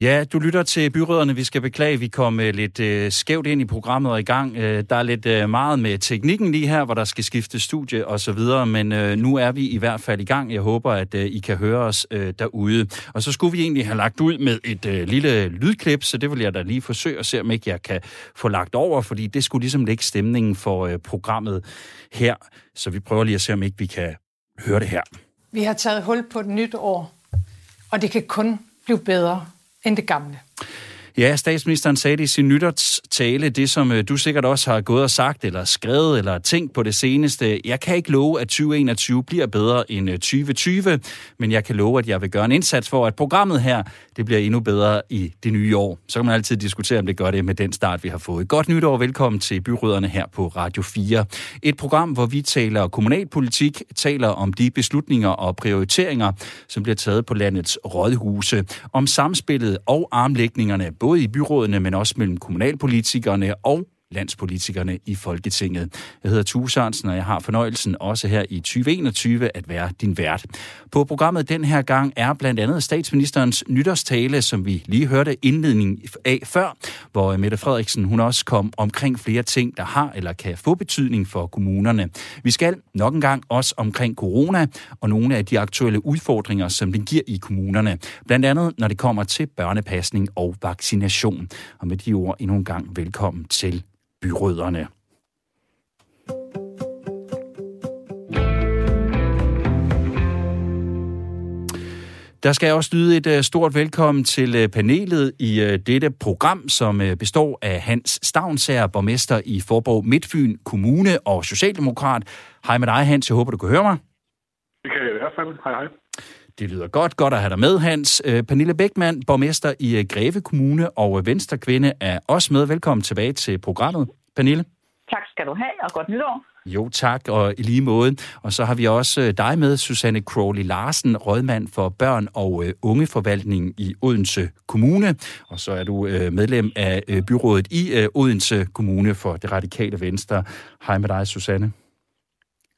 Ja, du lytter til byråderne. Vi skal beklage, at vi kom øh, lidt øh, skævt ind i programmet og i gang. Øh, der er lidt øh, meget med teknikken lige her, hvor der skal skifte studie og så videre, men øh, nu er vi i hvert fald i gang. Jeg håber, at øh, I kan høre os øh, derude. Og så skulle vi egentlig have lagt ud med et øh, lille lydklip, så det vil jeg da lige forsøge at se, om ikke jeg kan få lagt over, fordi det skulle ligesom lægge stemningen for øh, programmet her. Så vi prøver lige at se, om ikke vi kan høre det her. Vi har taget hul på et nyt år, og det kan kun blive bedre end det gamle. Ja, statsministeren sagde det i sin nytårstale, det som øh, du sikkert også har gået og sagt, eller skrevet, eller tænkt på det seneste. Jeg kan ikke love, at 2021 bliver bedre end øh, 2020, men jeg kan love, at jeg vil gøre en indsats for, at programmet her, det bliver endnu bedre i det nye år. Så kan man altid diskutere, om det gør det med den start, vi har fået. Godt nytår, velkommen til Byråderne her på Radio 4. Et program, hvor vi taler kommunalpolitik, taler om de beslutninger og prioriteringer, som bliver taget på landets rådhuse, om samspillet og armlægningerne, både i byrådene, men også mellem kommunalpolitikerne og landspolitikerne i Folketinget. Jeg hedder Tue Sørensen, og jeg har fornøjelsen også her i 2021 at være din vært. På programmet den her gang er blandt andet statsministerens nytårstale, som vi lige hørte indledning af før, hvor Mette Frederiksen hun også kom omkring flere ting, der har eller kan få betydning for kommunerne. Vi skal nok en gang også omkring corona og nogle af de aktuelle udfordringer, som den giver i kommunerne. Blandt andet, når det kommer til børnepasning og vaccination. Og med de ord endnu en gang velkommen til byrødderne. Der skal jeg også lyde et øh, stort velkommen til øh, panelet i øh, dette program, som består af Hans Stavnsager, borgmester i Forborg Midtfyn Kommune og Socialdemokrat. Hej med dig, Hans. Jeg håber, du kan høre mig. Det kan jeg i hvert fald. Hej, hej. Det lyder godt. Godt at have dig med, Hans. Pernille Bækman, borgmester i Greve Kommune og Venstrekvinde, er også med. Velkommen tilbage til programmet. Pernille. Tak skal du have, og godt nytår. Jo, tak, og i lige måde. Og så har vi også øh, dig med, Susanne Crowley Larsen, rådmand for børn- og øh, ungeforvaltning i Odense Kommune. Og så er du øh, medlem af byrådet i Odense Kommune for det radikale venstre. Hej med dig, Susanne.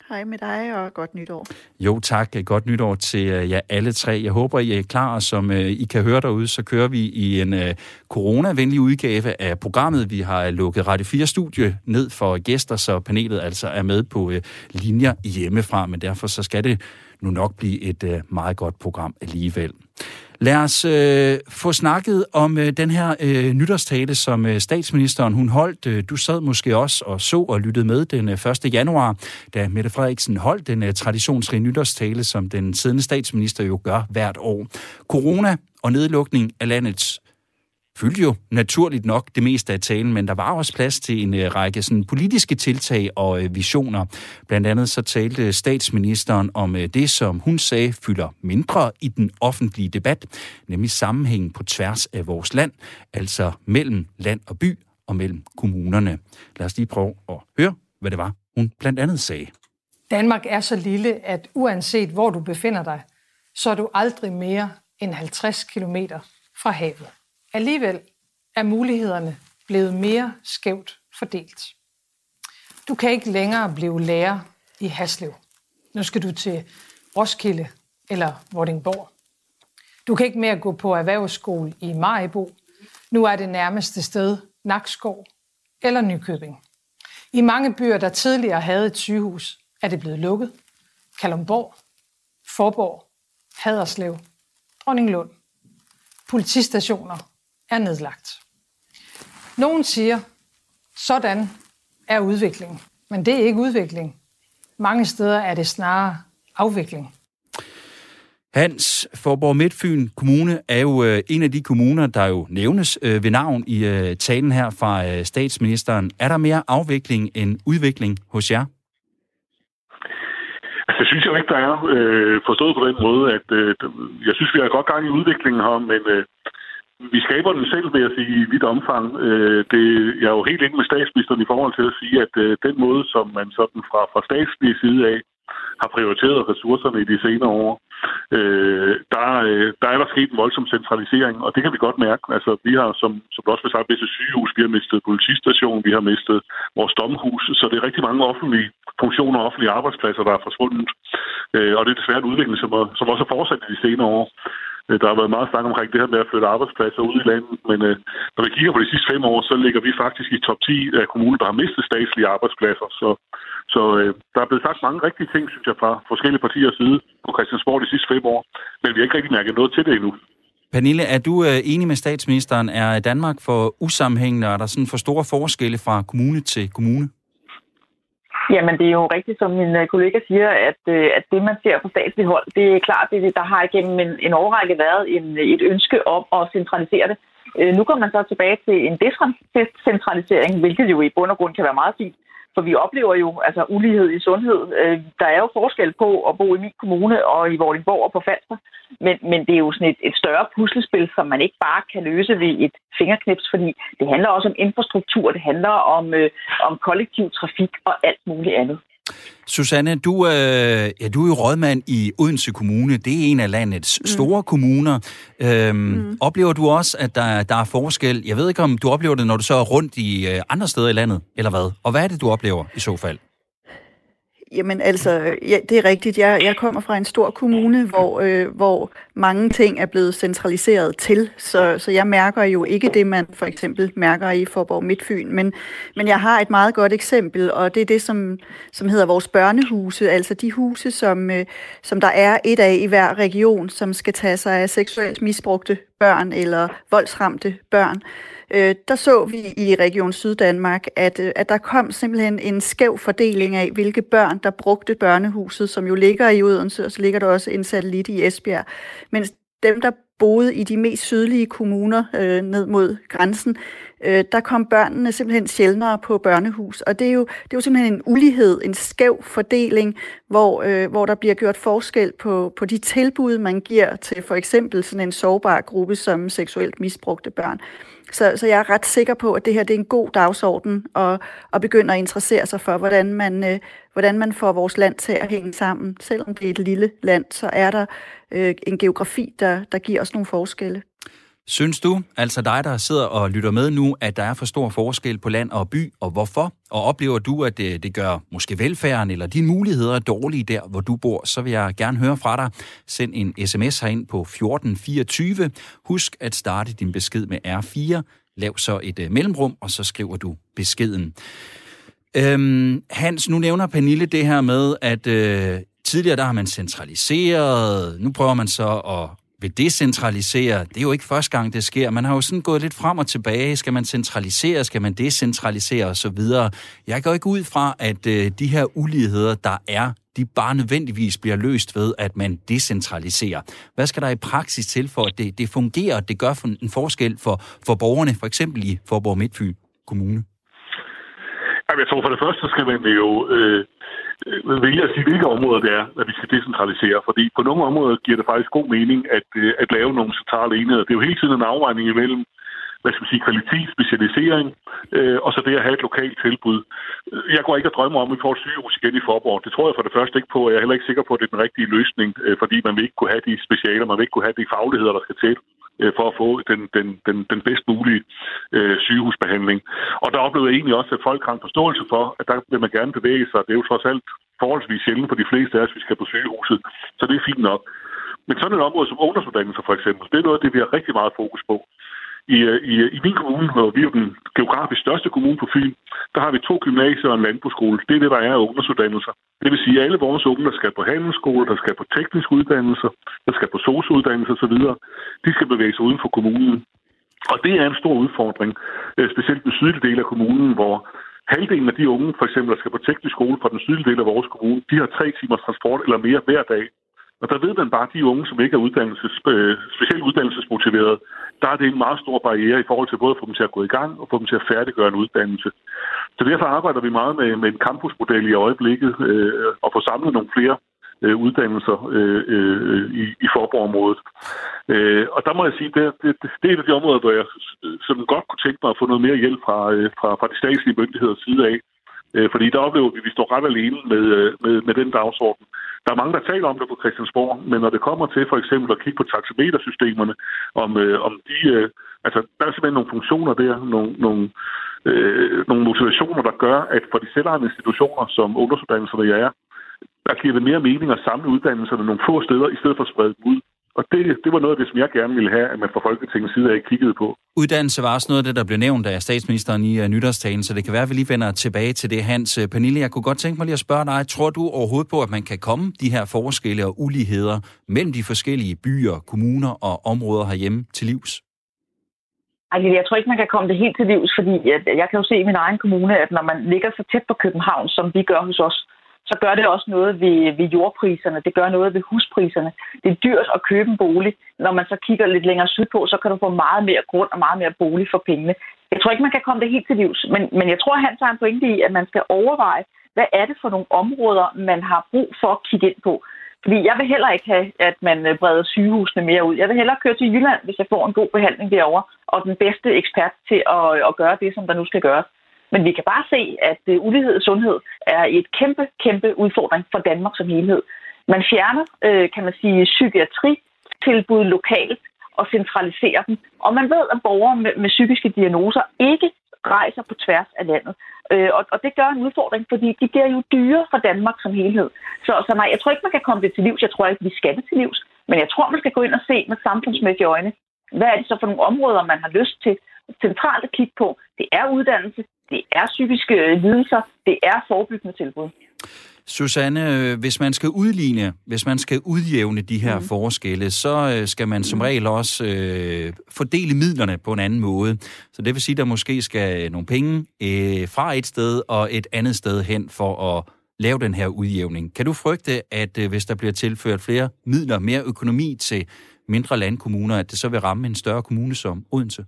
Hej med dig, og godt nytår. Jo, tak. Godt nytår til øh, jer alle tre. Jeg håber, I er klar, og som øh, I kan høre derude, så kører vi i en øh, coronavenlig udgave af programmet. Vi har lukket Radio 4-studie ned for gæster, så panelet altså er med på linjer hjemmefra, men derfor så skal det nu nok blive et meget godt program alligevel. Lad os øh, få snakket om øh, den her øh, nytårstale, som øh, statsministeren hun holdt. Øh, du sad måske også og så og lyttede med den øh, 1. januar, da Mette Frederiksen holdt den øh, traditionsrige nytårstale, som den siddende statsminister jo gør hvert år. Corona og nedlukning af landets fyldte jo naturligt nok det meste af talen, men der var også plads til en øh, række sådan, politiske tiltag og øh, visioner. Blandt andet så talte statsministeren om øh, det, som hun sagde fylder mindre i den offentlige debat, nemlig sammenhængen på tværs af vores land, altså mellem land og by og mellem kommunerne. Lad os lige prøve at høre, hvad det var, hun blandt andet sagde. Danmark er så lille, at uanset hvor du befinder dig, så er du aldrig mere end 50 kilometer fra havet. Alligevel er mulighederne blevet mere skævt fordelt. Du kan ikke længere blive lærer i Haslev. Nu skal du til Roskilde eller Vordingborg. Du kan ikke mere gå på erhvervsskole i Maribo. Nu er det nærmeste sted Nakskov eller Nykøbing. I mange byer, der tidligere havde et sygehus, er det blevet lukket. Kalumborg, Forborg, Haderslev, Dronninglund. Politistationer er nedlagt. Nogen siger, sådan er udvikling. Men det er ikke udvikling. Mange steder er det snarere afvikling. Hans, Forborg Midtfyn Kommune er jo øh, en af de kommuner, der jo nævnes øh, ved navn i øh, talen her fra øh, statsministeren. Er der mere afvikling end udvikling hos jer? Altså, det synes jeg ikke, der er. Øh, forstået på den måde, at øh, jeg synes, vi har godt gang i udviklingen her, men øh, vi skaber den selv, vil jeg sige, i vidt omfang. Øh, det, jeg er jo helt enig med statsministeren i forhold til at sige, at øh, den måde, som man sådan fra, fra statslig side af har prioriteret ressourcerne i de senere år, øh, der, øh, der er der sket en voldsom centralisering, og det kan vi godt mærke. Altså, vi har, som, som også vil sagt, mistet sygehus, vi har mistet politistation, vi har mistet vores domhus, så det er rigtig mange offentlige funktioner og offentlige arbejdspladser, der er forsvundet. Øh, og det er desværre en udvikling, som, er, som også er fortsat i de senere år. Øh, der har været meget snak omkring det her med at flytte arbejdspladser ud i landet, men øh, når vi kigger på de sidste fem år, så ligger vi faktisk i top 10 af kommuner, der har mistet statslige arbejdspladser. Så, så øh, der er blevet sagt mange rigtige ting, synes jeg, fra forskellige partiers side på Christiansborg de sidste fem år, men vi har ikke rigtig mærket noget til det endnu. Pernille, er du øh, enig med statsministeren? Er Danmark for usammenhængende, og er der sådan for store forskelle fra kommune til kommune? Jamen, det er jo rigtigt, som min øh, kollega siger, at, øh, at det, man ser på statslig hold, det er klart, det, der har igennem en, en årrække været en, et ønske om at centralisere det. Øh, nu går man så tilbage til en decentralisering, hvilket jo i bund og grund kan være meget fint. For vi oplever jo altså ulighed i sundhed. Øh, der er jo forskel på at bo i min kommune og i Vordingborg og på Falster. Men, men det er jo sådan et, et større puslespil, som man ikke bare kan løse ved et fingerknips, fordi det handler også om infrastruktur, det handler om, øh, om kollektiv trafik og alt muligt andet. Susanne, du, øh, ja, du er jo rådmand i Odense Kommune. Det er en af landets mm. store kommuner. Øhm, mm. Oplever du også, at der, der er forskel? Jeg ved ikke, om du oplever det, når du så er rundt i øh, andre steder i landet, eller hvad? Og hvad er det, du oplever i så fald? Jamen altså, ja, det er rigtigt. Jeg, jeg kommer fra en stor kommune, hvor, øh, hvor mange ting er blevet centraliseret til, så, så jeg mærker jo ikke det, man for eksempel mærker i Forborg Midtfyn. Men, men jeg har et meget godt eksempel, og det er det, som, som hedder vores børnehuse, altså de huse, som, øh, som der er et af i hver region, som skal tage sig af seksuelt misbrugte børn eller voldsramte børn øh, Øh, der så vi i Region Syddanmark, at, øh, at der kom simpelthen en skæv fordeling af, hvilke børn, der brugte børnehuset, som jo ligger i Odense, og så ligger der også en satellit i Esbjerg. Mens dem, der boede i de mest sydlige kommuner øh, ned mod grænsen, øh, der kom børnene simpelthen sjældnere på børnehus. Og det er jo, det er jo simpelthen en ulighed, en skæv fordeling, hvor, øh, hvor der bliver gjort forskel på, på de tilbud, man giver til for eksempel sådan en sårbar gruppe som seksuelt misbrugte børn. Så, så jeg er ret sikker på, at det her det er en god dagsorden at, at begynde at interessere sig for, hvordan man, øh, hvordan man får vores land til at hænge sammen. Selvom det er et lille land, så er der øh, en geografi, der, der giver os nogle forskelle. Synes du, altså dig, der sidder og lytter med nu, at der er for stor forskel på land og by, og hvorfor? Og oplever du, at det, det gør måske velfærden eller dine muligheder dårlige der, hvor du bor, så vil jeg gerne høre fra dig. Send en sms herind på 1424. Husk at starte din besked med R4. Lav så et uh, mellemrum, og så skriver du beskeden. Øhm, Hans, nu nævner Pernille det her med, at øh, tidligere der har man centraliseret, nu prøver man så at vil decentralisere. Det er jo ikke første gang, det sker. Man har jo sådan gået lidt frem og tilbage. Skal man centralisere? Skal man decentralisere Og så videre. Jeg går ikke ud fra, at øh, de her uligheder, der er, de bare nødvendigvis bliver løst ved, at man decentraliserer. Hvad skal der i praksis til for, at det, det fungerer, og det gør en forskel for, for borgerne, for eksempel i Forborg Midtfyn Kommune? Jeg tror for det første, så skal man jo øh, øh, vælge at sige, hvilke områder det er, at vi skal decentralisere. Fordi på nogle områder giver det faktisk god mening at, øh, at lave nogle centrale enheder. Det er jo hele tiden en afvejning imellem, hvad skal man sige, kvalitet, specialisering, øh, og så det at have et lokalt tilbud. Jeg går ikke at drømme om, at vi får et sygehus igen i Forborg. Det tror jeg for det første ikke på, og jeg er heller ikke sikker på, at det er den rigtige løsning, øh, fordi man vil ikke kunne have de specialer, man vil ikke kunne have de fagligheder, der skal til øh, for at få den, den, den, den bedst mulige øh, sygehusbehandling. Og der oplevede jeg egentlig også, at folk har en forståelse for, at der vil man gerne bevæge sig. Det er jo trods alt forholdsvis sjældent for de fleste af os, vi skal på sygehuset. Så det er fint nok. Men sådan et område som ungdomsuddannelser for eksempel, det er noget af det, vi har rigtig meget fokus på. I, øh, i, øh, I min kommune, hvor vi er den geografisk største kommune på Fyn, der har vi to gymnasier og en landbrugsskole. Det er det, der er af ungdomsuddannelser. Det vil sige, at alle vores unge, der skal på handelsskole, der skal på tekniske uddannelser, der skal på sociouddannelser osv., de skal bevæge sig uden for kommunen. Og det er en stor udfordring, øh, specielt den sydlige del af kommunen, hvor halvdelen af de unge, for eksempel, der skal på teknisk skole fra den sydlige del af vores kommune, de har tre timers transport eller mere hver dag. Og der ved man bare, at de unge, som ikke er uddannelses, øh, specielt uddannelsesmotiverede, der er det en meget stor barriere i forhold til både at få dem til at gå i gang og få dem til at færdiggøre en uddannelse. Så derfor arbejder vi meget med, med en campusmodel i øjeblikket øh, og få samlet nogle flere øh, uddannelser øh, øh, i, i Forborg-området. Øh, og der må jeg sige, det, det, det er et af de områder, hvor jeg som godt kunne tænke mig at få noget mere hjælp fra, øh, fra, fra de statslige myndigheders side af. Øh, fordi der oplever vi, at vi står ret alene med, øh, med, med den dagsorden. Der er mange, der taler om det på Christiansborg, men når det kommer til for eksempel at kigge på taxametersystemerne, om, øh, om de, øh, altså, der er simpelthen nogle funktioner der, nogle, nogle, øh, nogle motivationer, der gør, at for de selvejende institutioner, som ungdomsuddannelserne er, der giver det mere mening at samle uddannelserne nogle få steder, i stedet for at sprede dem ud. Og det, det var noget af det, som jeg gerne ville have, at man fra Folketingets side af kiggede på. Uddannelse var også noget af det, der blev nævnt af statsministeren i uh, nytårstalen, så det kan være, at vi lige vender tilbage til det. Hans uh, Pernille, jeg kunne godt tænke mig lige at spørge dig, tror du overhovedet på, at man kan komme de her forskelle og uligheder mellem de forskellige byer, kommuner og områder herhjemme til livs? Altså, jeg tror ikke, man kan komme det helt til livs, fordi jeg kan jo se i min egen kommune, at når man ligger så tæt på København, som vi gør hos os, så gør det også noget ved, ved jordpriserne, det gør noget ved huspriserne. Det er dyrt at købe en bolig. Når man så kigger lidt længere sydpå, så kan du få meget mere grund og meget mere bolig for pengene. Jeg tror ikke, man kan komme det helt til livs, men, men jeg tror, han tager en pointe i, at man skal overveje, hvad er det for nogle områder, man har brug for at kigge ind på. Fordi jeg vil heller ikke have, at man øh, breder sygehusene mere ud. Jeg vil hellere køre til Jylland, hvis jeg får en god behandling derovre, og den bedste ekspert til at, at gøre det, som der nu skal gøres. Men vi kan bare se, at øh, ulighed i sundhed er et kæmpe, kæmpe udfordring for Danmark som helhed. Man fjerner, øh, kan man sige, psykiatritilbud lokalt og centraliserer dem. Og man ved, at borgere med, med psykiske diagnoser ikke rejser på tværs af landet. Uh, og, og det gør en udfordring, fordi de bliver jo dyre for Danmark som helhed. Så, så nej, jeg tror ikke, man kan komme det til livs. Jeg tror ikke, vi skal det til livs. Men jeg tror, man skal gå ind og se med samfundsmæssige øjne, hvad er det så for nogle områder, man har lyst til centralt at kigge på. Det er uddannelse, det er psykiske lidelser, det er forebyggende tilbud. Susanne, hvis man skal udligne, hvis man skal udjævne de her mm. forskelle, så øh, skal man som regel også øh, fordele midlerne på en anden måde. Så det vil sige, at der måske skal nogle penge øh, fra et sted og et andet sted hen for at lave den her udjævning. Kan du frygte, at øh, hvis der bliver tilført flere midler, mere økonomi til mindre landkommuner, at det så vil ramme en større kommune som Odense?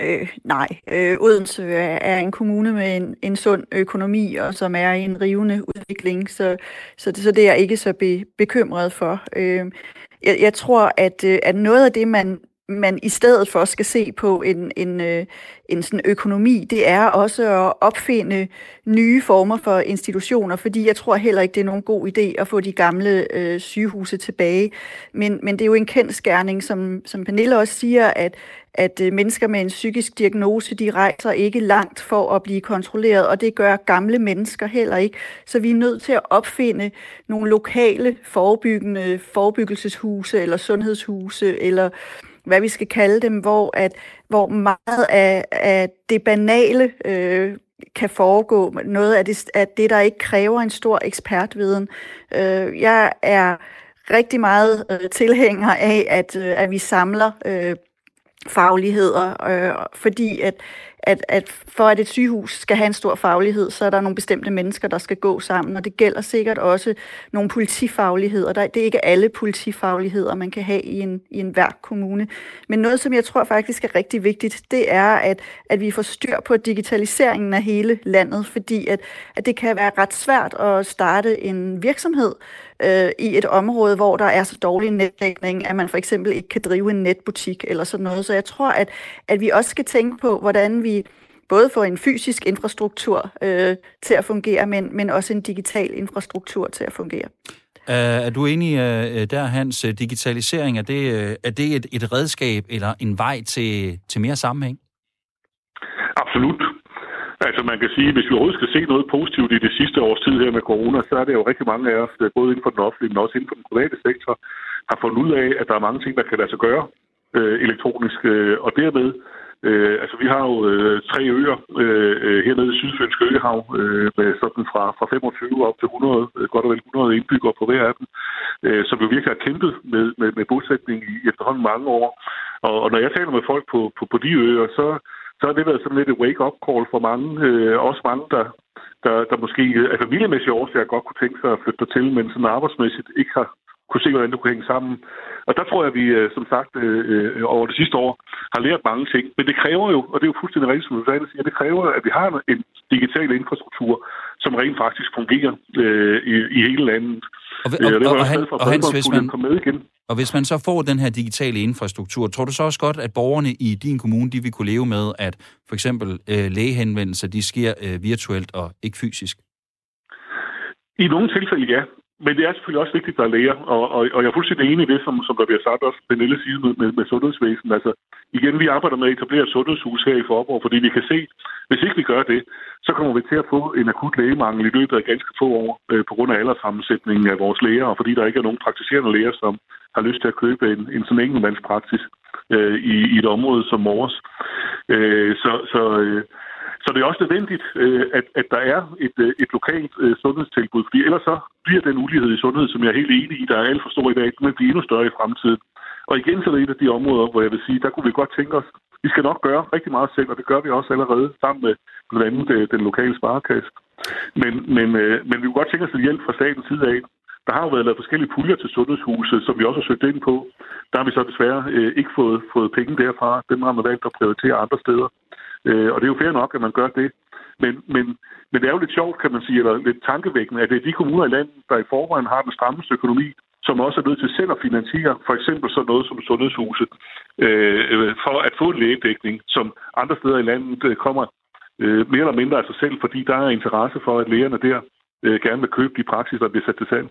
Øh, nej, øh, Odense er en kommune med en, en sund økonomi, og som er i en rivende udvikling, så, så, det, så det er jeg ikke så be, bekymret for. Øh, jeg, jeg tror, at, øh, at noget af det, man, man i stedet for skal se på en, en, øh, en sådan økonomi, det er også at opfinde nye former for institutioner, fordi jeg tror heller ikke, det er nogen god idé at få de gamle øh, sygehuse tilbage. Men, men det er jo en kendskærning, som, som Pernille også siger, at, at øh, mennesker med en psykisk diagnose, de rejser ikke langt for at blive kontrolleret, og det gør gamle mennesker heller ikke. Så vi er nødt til at opfinde nogle lokale forebyggende forebyggelseshuse eller sundhedshuse eller hvad vi skal kalde dem, hvor, at, hvor meget af, af det banale øh, kan foregå. Noget af det, af det, der ikke kræver en stor ekspertviden. Øh, jeg er rigtig meget øh, tilhænger af, at, øh, at vi samler øh, fagligheder, øh, fordi at, at, at for at et sygehus skal have en stor faglighed, så er der nogle bestemte mennesker, der skal gå sammen, og det gælder sikkert også nogle politifagligheder. Der, det er ikke alle politifagligheder, man kan have i en, i en hver kommune. Men noget, som jeg tror faktisk er rigtig vigtigt, det er, at, at vi får styr på digitaliseringen af hele landet, fordi at, at det kan være ret svært at starte en virksomhed, øh, i et område, hvor der er så dårlig netdækning, at man for eksempel ikke kan drive en netbutik eller sådan noget. Så jeg tror, at, at vi også skal tænke på, hvordan vi både får en fysisk infrastruktur øh, til at fungere, men, men også en digital infrastruktur til at fungere. Uh, er du enig uh, der, Hans? Digitalisering, er det, uh, er det et, et redskab eller en vej til, til mere sammenhæng? Absolut. Altså man kan sige, at hvis vi overhovedet skal se noget positivt i det sidste års tid her med corona, så er det jo rigtig mange af os, både inden for den offentlige, men også inden for den private sektor, har fundet ud af, at der er mange ting, der kan lade sig gøre øh, elektronisk. Øh, og dermed, øh, altså vi har jo øh, tre øer øh, hernede i Sydfynske Øhav, øh, med sådan fra, fra 25 op til 100, øh, godt og vel 100 indbyggere på hver af dem, øh, som jo virkelig har kæmpet med, med, med bosætning i efterhånden mange år. Og, og når jeg taler med folk på, på, på de øer, så så har det været sådan lidt et wake-up call for mange. Øh, også mange, der, der, der måske af familiemæssige årsager godt kunne tænke sig at flytte til, men sådan arbejdsmæssigt ikke har kunne se, hvordan det kunne hænge sammen. Og der tror jeg, at vi øh, som sagt øh, øh, over det sidste år har lært mange ting. Men det kræver jo, og det er jo fuldstændig rigtigt, som du sagde, siger, det kræver, at vi har en digital infrastruktur, som rent faktisk fungerer øh, i, i hele landet. Og, og, og, og, han, og Hans, hvis man, med igen. og hvis man så får den her digitale infrastruktur, tror du så også godt, at borgerne i din kommune, de vil kunne leve med, at for eksempel øh, lægehenvendelser, de sker øh, virtuelt og ikke fysisk? I nogle tilfælde ja, men det er selvfølgelig også vigtigt, at der er læger, og, og, og jeg er fuldstændig enig i det, som, som der bliver sagt også, Pernille siger med, med, med sundhedsvæsenet. Altså, igen, vi arbejder med at etablere et sundhedshus her i Forborg, fordi vi kan se, hvis ikke vi gør det, så kommer vi til at få en akut lægemangel i løbet af ganske få år øh, på grund af alderssammensætningen af vores læger, og fordi der ikke er nogen praktiserende læger, som har lyst til at købe en, en sådan enkeltmandspraksis øh, i, i et område som vores. Øh, så, så, øh, så det er også nødvendigt, øh, at, at der er et, øh, et lokalt øh, sundhedstilbud, fordi ellers så bliver den ulighed i sundhed, som jeg er helt enig i, der er alt for stor i dag, men bliver endnu større i fremtiden. Og igen så er det et af de områder, hvor jeg vil sige, der kunne vi godt tænke os, vi skal nok gøre rigtig meget selv, og det gør vi også allerede sammen med blandt andet den lokale sparekasse. Men, men, men vi kunne godt tænke os hjælp fra statens side af. Der har jo været lavet forskellige puljer til sundhedshuse, som vi også har søgt ind på. Der har vi så desværre ikke fået, fået penge derfra. Dem har man valgt at prioritere andre steder. Øh, og det er jo fair nok, at man gør det. Men, men, men det er jo lidt sjovt, kan man sige, eller lidt tankevækkende, at det er de kommuner i landet, der i forvejen har den strammeste økonomi, som også er nødt til selv at finansiere for eksempel sådan noget som sundhedshuset, øh, for at få en lægedækning, som andre steder i landet øh, kommer øh, mere eller mindre af sig selv, fordi der er interesse for, at lægerne der øh, gerne vil købe de praksis, der bliver sat til salg.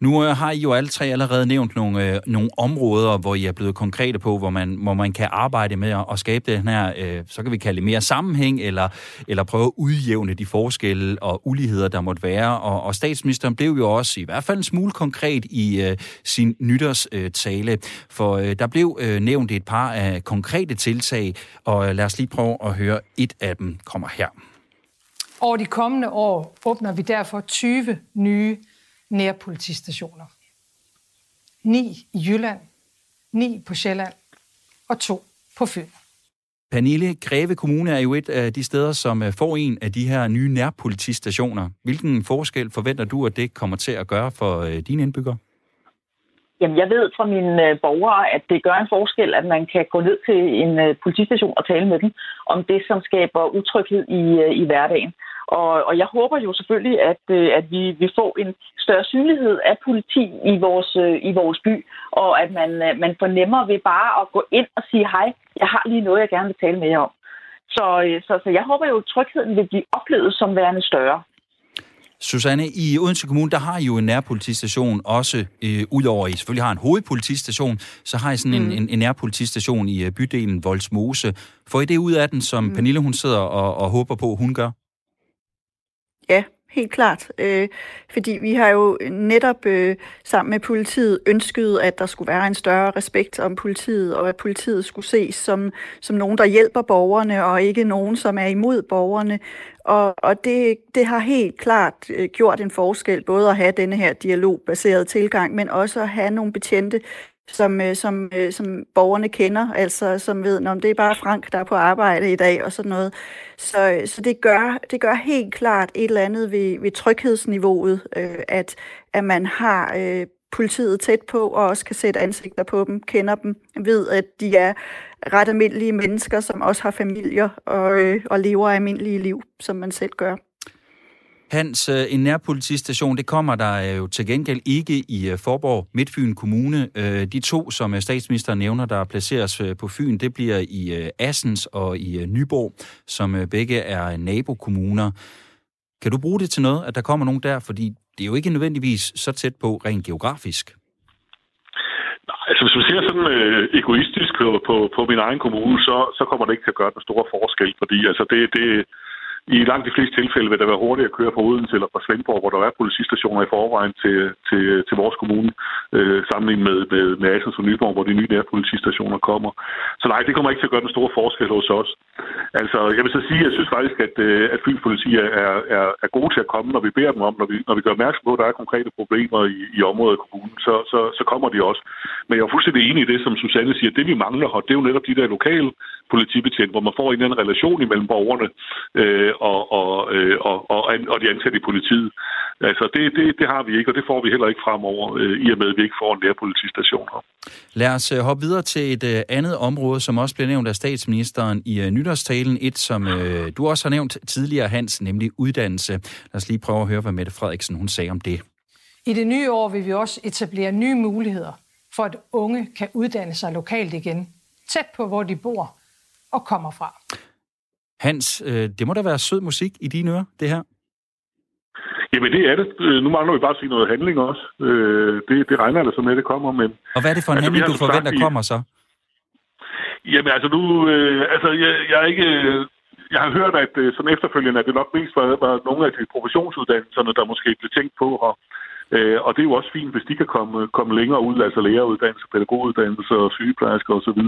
Nu øh, har I jo alle tre allerede nævnt nogle, øh, nogle områder, hvor I er blevet konkrete på, hvor man, hvor man kan arbejde med at, at skabe den her, øh, så kan vi kalde det mere sammenhæng, eller, eller prøve at udjævne de forskelle og uligheder, der måtte være. Og, og statsministeren blev jo også i hvert fald en smule konkret i øh, sin nytårstale, øh, for øh, der blev øh, nævnt et par af konkrete tiltag, og øh, lad os lige prøve at høre et af dem kommer her. Over de kommende år åbner vi derfor 20 nye nærpolitistationer. 9 i Jylland, 9 på Sjælland og 2 på Fyn. Pernille, Greve Kommune er jo et af de steder, som øh, får en af de her nye nærpolitistationer. Hvilken forskel forventer du, at det kommer til at gøre for øh, dine indbyggere? Jamen, jeg ved fra mine øh, borgere, at det gør en forskel, at man kan gå ned til en politistation og tale med dem om det, som skaber utryghed i, i hverdagen. Og, og jeg håber jo selvfølgelig, at, øh, at vi vil få en større synlighed af politi i vores, øh, i vores by, og at man, øh, man fornemmer ved bare at gå ind og sige, hej, jeg har lige noget, jeg gerne vil tale med jer om. Så, så, så jeg håber jo, at trygheden vil blive oplevet som værende større. Susanne, i Odense Kommune, der har I jo en nærpolitistation også, øh, udover I selvfølgelig har en hovedpolitistation, så har I sådan mm. en, en, en nærpolitistation i bydelen Voldsmose. Får I det ud af den, som mm. Pernille hun sidder og, og håber på, hun gør? Ja, helt klart. Øh, fordi vi har jo netop øh, sammen med politiet ønsket, at der skulle være en større respekt om politiet, og at politiet skulle ses som, som nogen, der hjælper borgerne, og ikke nogen, som er imod borgerne. Og, og det, det har helt klart øh, gjort en forskel, både at have denne her dialogbaserede tilgang, men også at have nogle betjente, som, øh, som, øh, som borgerne kender, altså som ved, om det er bare Frank, der er på arbejde i dag og sådan noget. Så, øh, så det, gør, det gør helt klart et eller andet ved, ved tryghedsniveauet, øh, at, at man har øh, politiet tæt på og også kan sætte ansigter på dem, kender dem, ved at de er ret almindelige mennesker, som også har familier og, øh, og lever almindelige liv, som man selv gør. Hans, øh, en nærpolitistation, det kommer der øh, jo til gengæld ikke i øh, Forborg, Midtfyn Kommune. De to, som statsministeren nævner, der placeres på Fyn, det bliver i Assens og i Nyborg, som begge er nabokommuner. Kan du bruge det til noget, at der kommer nogen der? Fordi det er jo ikke nødvendigvis så tæt på rent geografisk. Nej, altså hvis man ser sådan øh, egoistisk på, på, på min egen kommune, så, så kommer det ikke til at gøre den store forskel, fordi altså det, det, i langt de fleste tilfælde vil det være hurtigt at køre fra Odense eller fra Svendborg, hvor der er politistationer i forvejen til, til, til vores kommune, øh, sammenlignet med, med, med Assens og Nyborg, hvor de nye nærpolitistationer kommer. Så nej, det kommer ikke til at gøre den store forskel hos os. Altså, jeg vil så sige, at jeg synes faktisk, at, øh, at Fyns politi er, er, er gode til at komme, når vi beder dem om, når vi, når vi gør opmærksom på, at der er konkrete problemer i, i området af kommunen, så, så, så kommer de også. Men jeg er fuldstændig enig i det, som Susanne siger. Det vi mangler her, det er jo netop de der lokale politibetjent, hvor man får en eller anden relation imellem borgerne øh, og, og, øh, og, og, og de ansatte i politiet. Altså, det, det, det har vi ikke, og det får vi heller ikke fremover, øh, i og med, at vi ikke får en nærpolitistation her. Lad os øh, hoppe videre til et øh, andet område, som også blev nævnt af statsministeren i øh, nytårstalen. Et, som øh, du også har nævnt tidligere, Hans, nemlig uddannelse. Lad os lige prøve at høre, hvad Mette Frederiksen hun sagde om det. I det nye år vil vi også etablere nye muligheder for, at unge kan uddanne sig lokalt igen, tæt på, hvor de bor og kommer fra. Hans, øh, det må da være sød musik i dine ører, det her? Jamen, det er det. Øh, nu mangler vi bare at sige noget handling også. Øh, det, det regner jeg så med, at det kommer. Men, og hvad er det for en altså, handling, du forventer sagt, kommer så? Jamen altså nu, øh, altså jeg, jeg er ikke... Jeg har hørt, at øh, som efterfølgende, at det nok mest var, var nogle af de professionsuddannelserne, der måske blev tænkt på at, Øh, og det er jo også fint, hvis de kan komme, komme længere ud, altså læreruddannelse, pædagoguddannelse og sygeplejersker osv.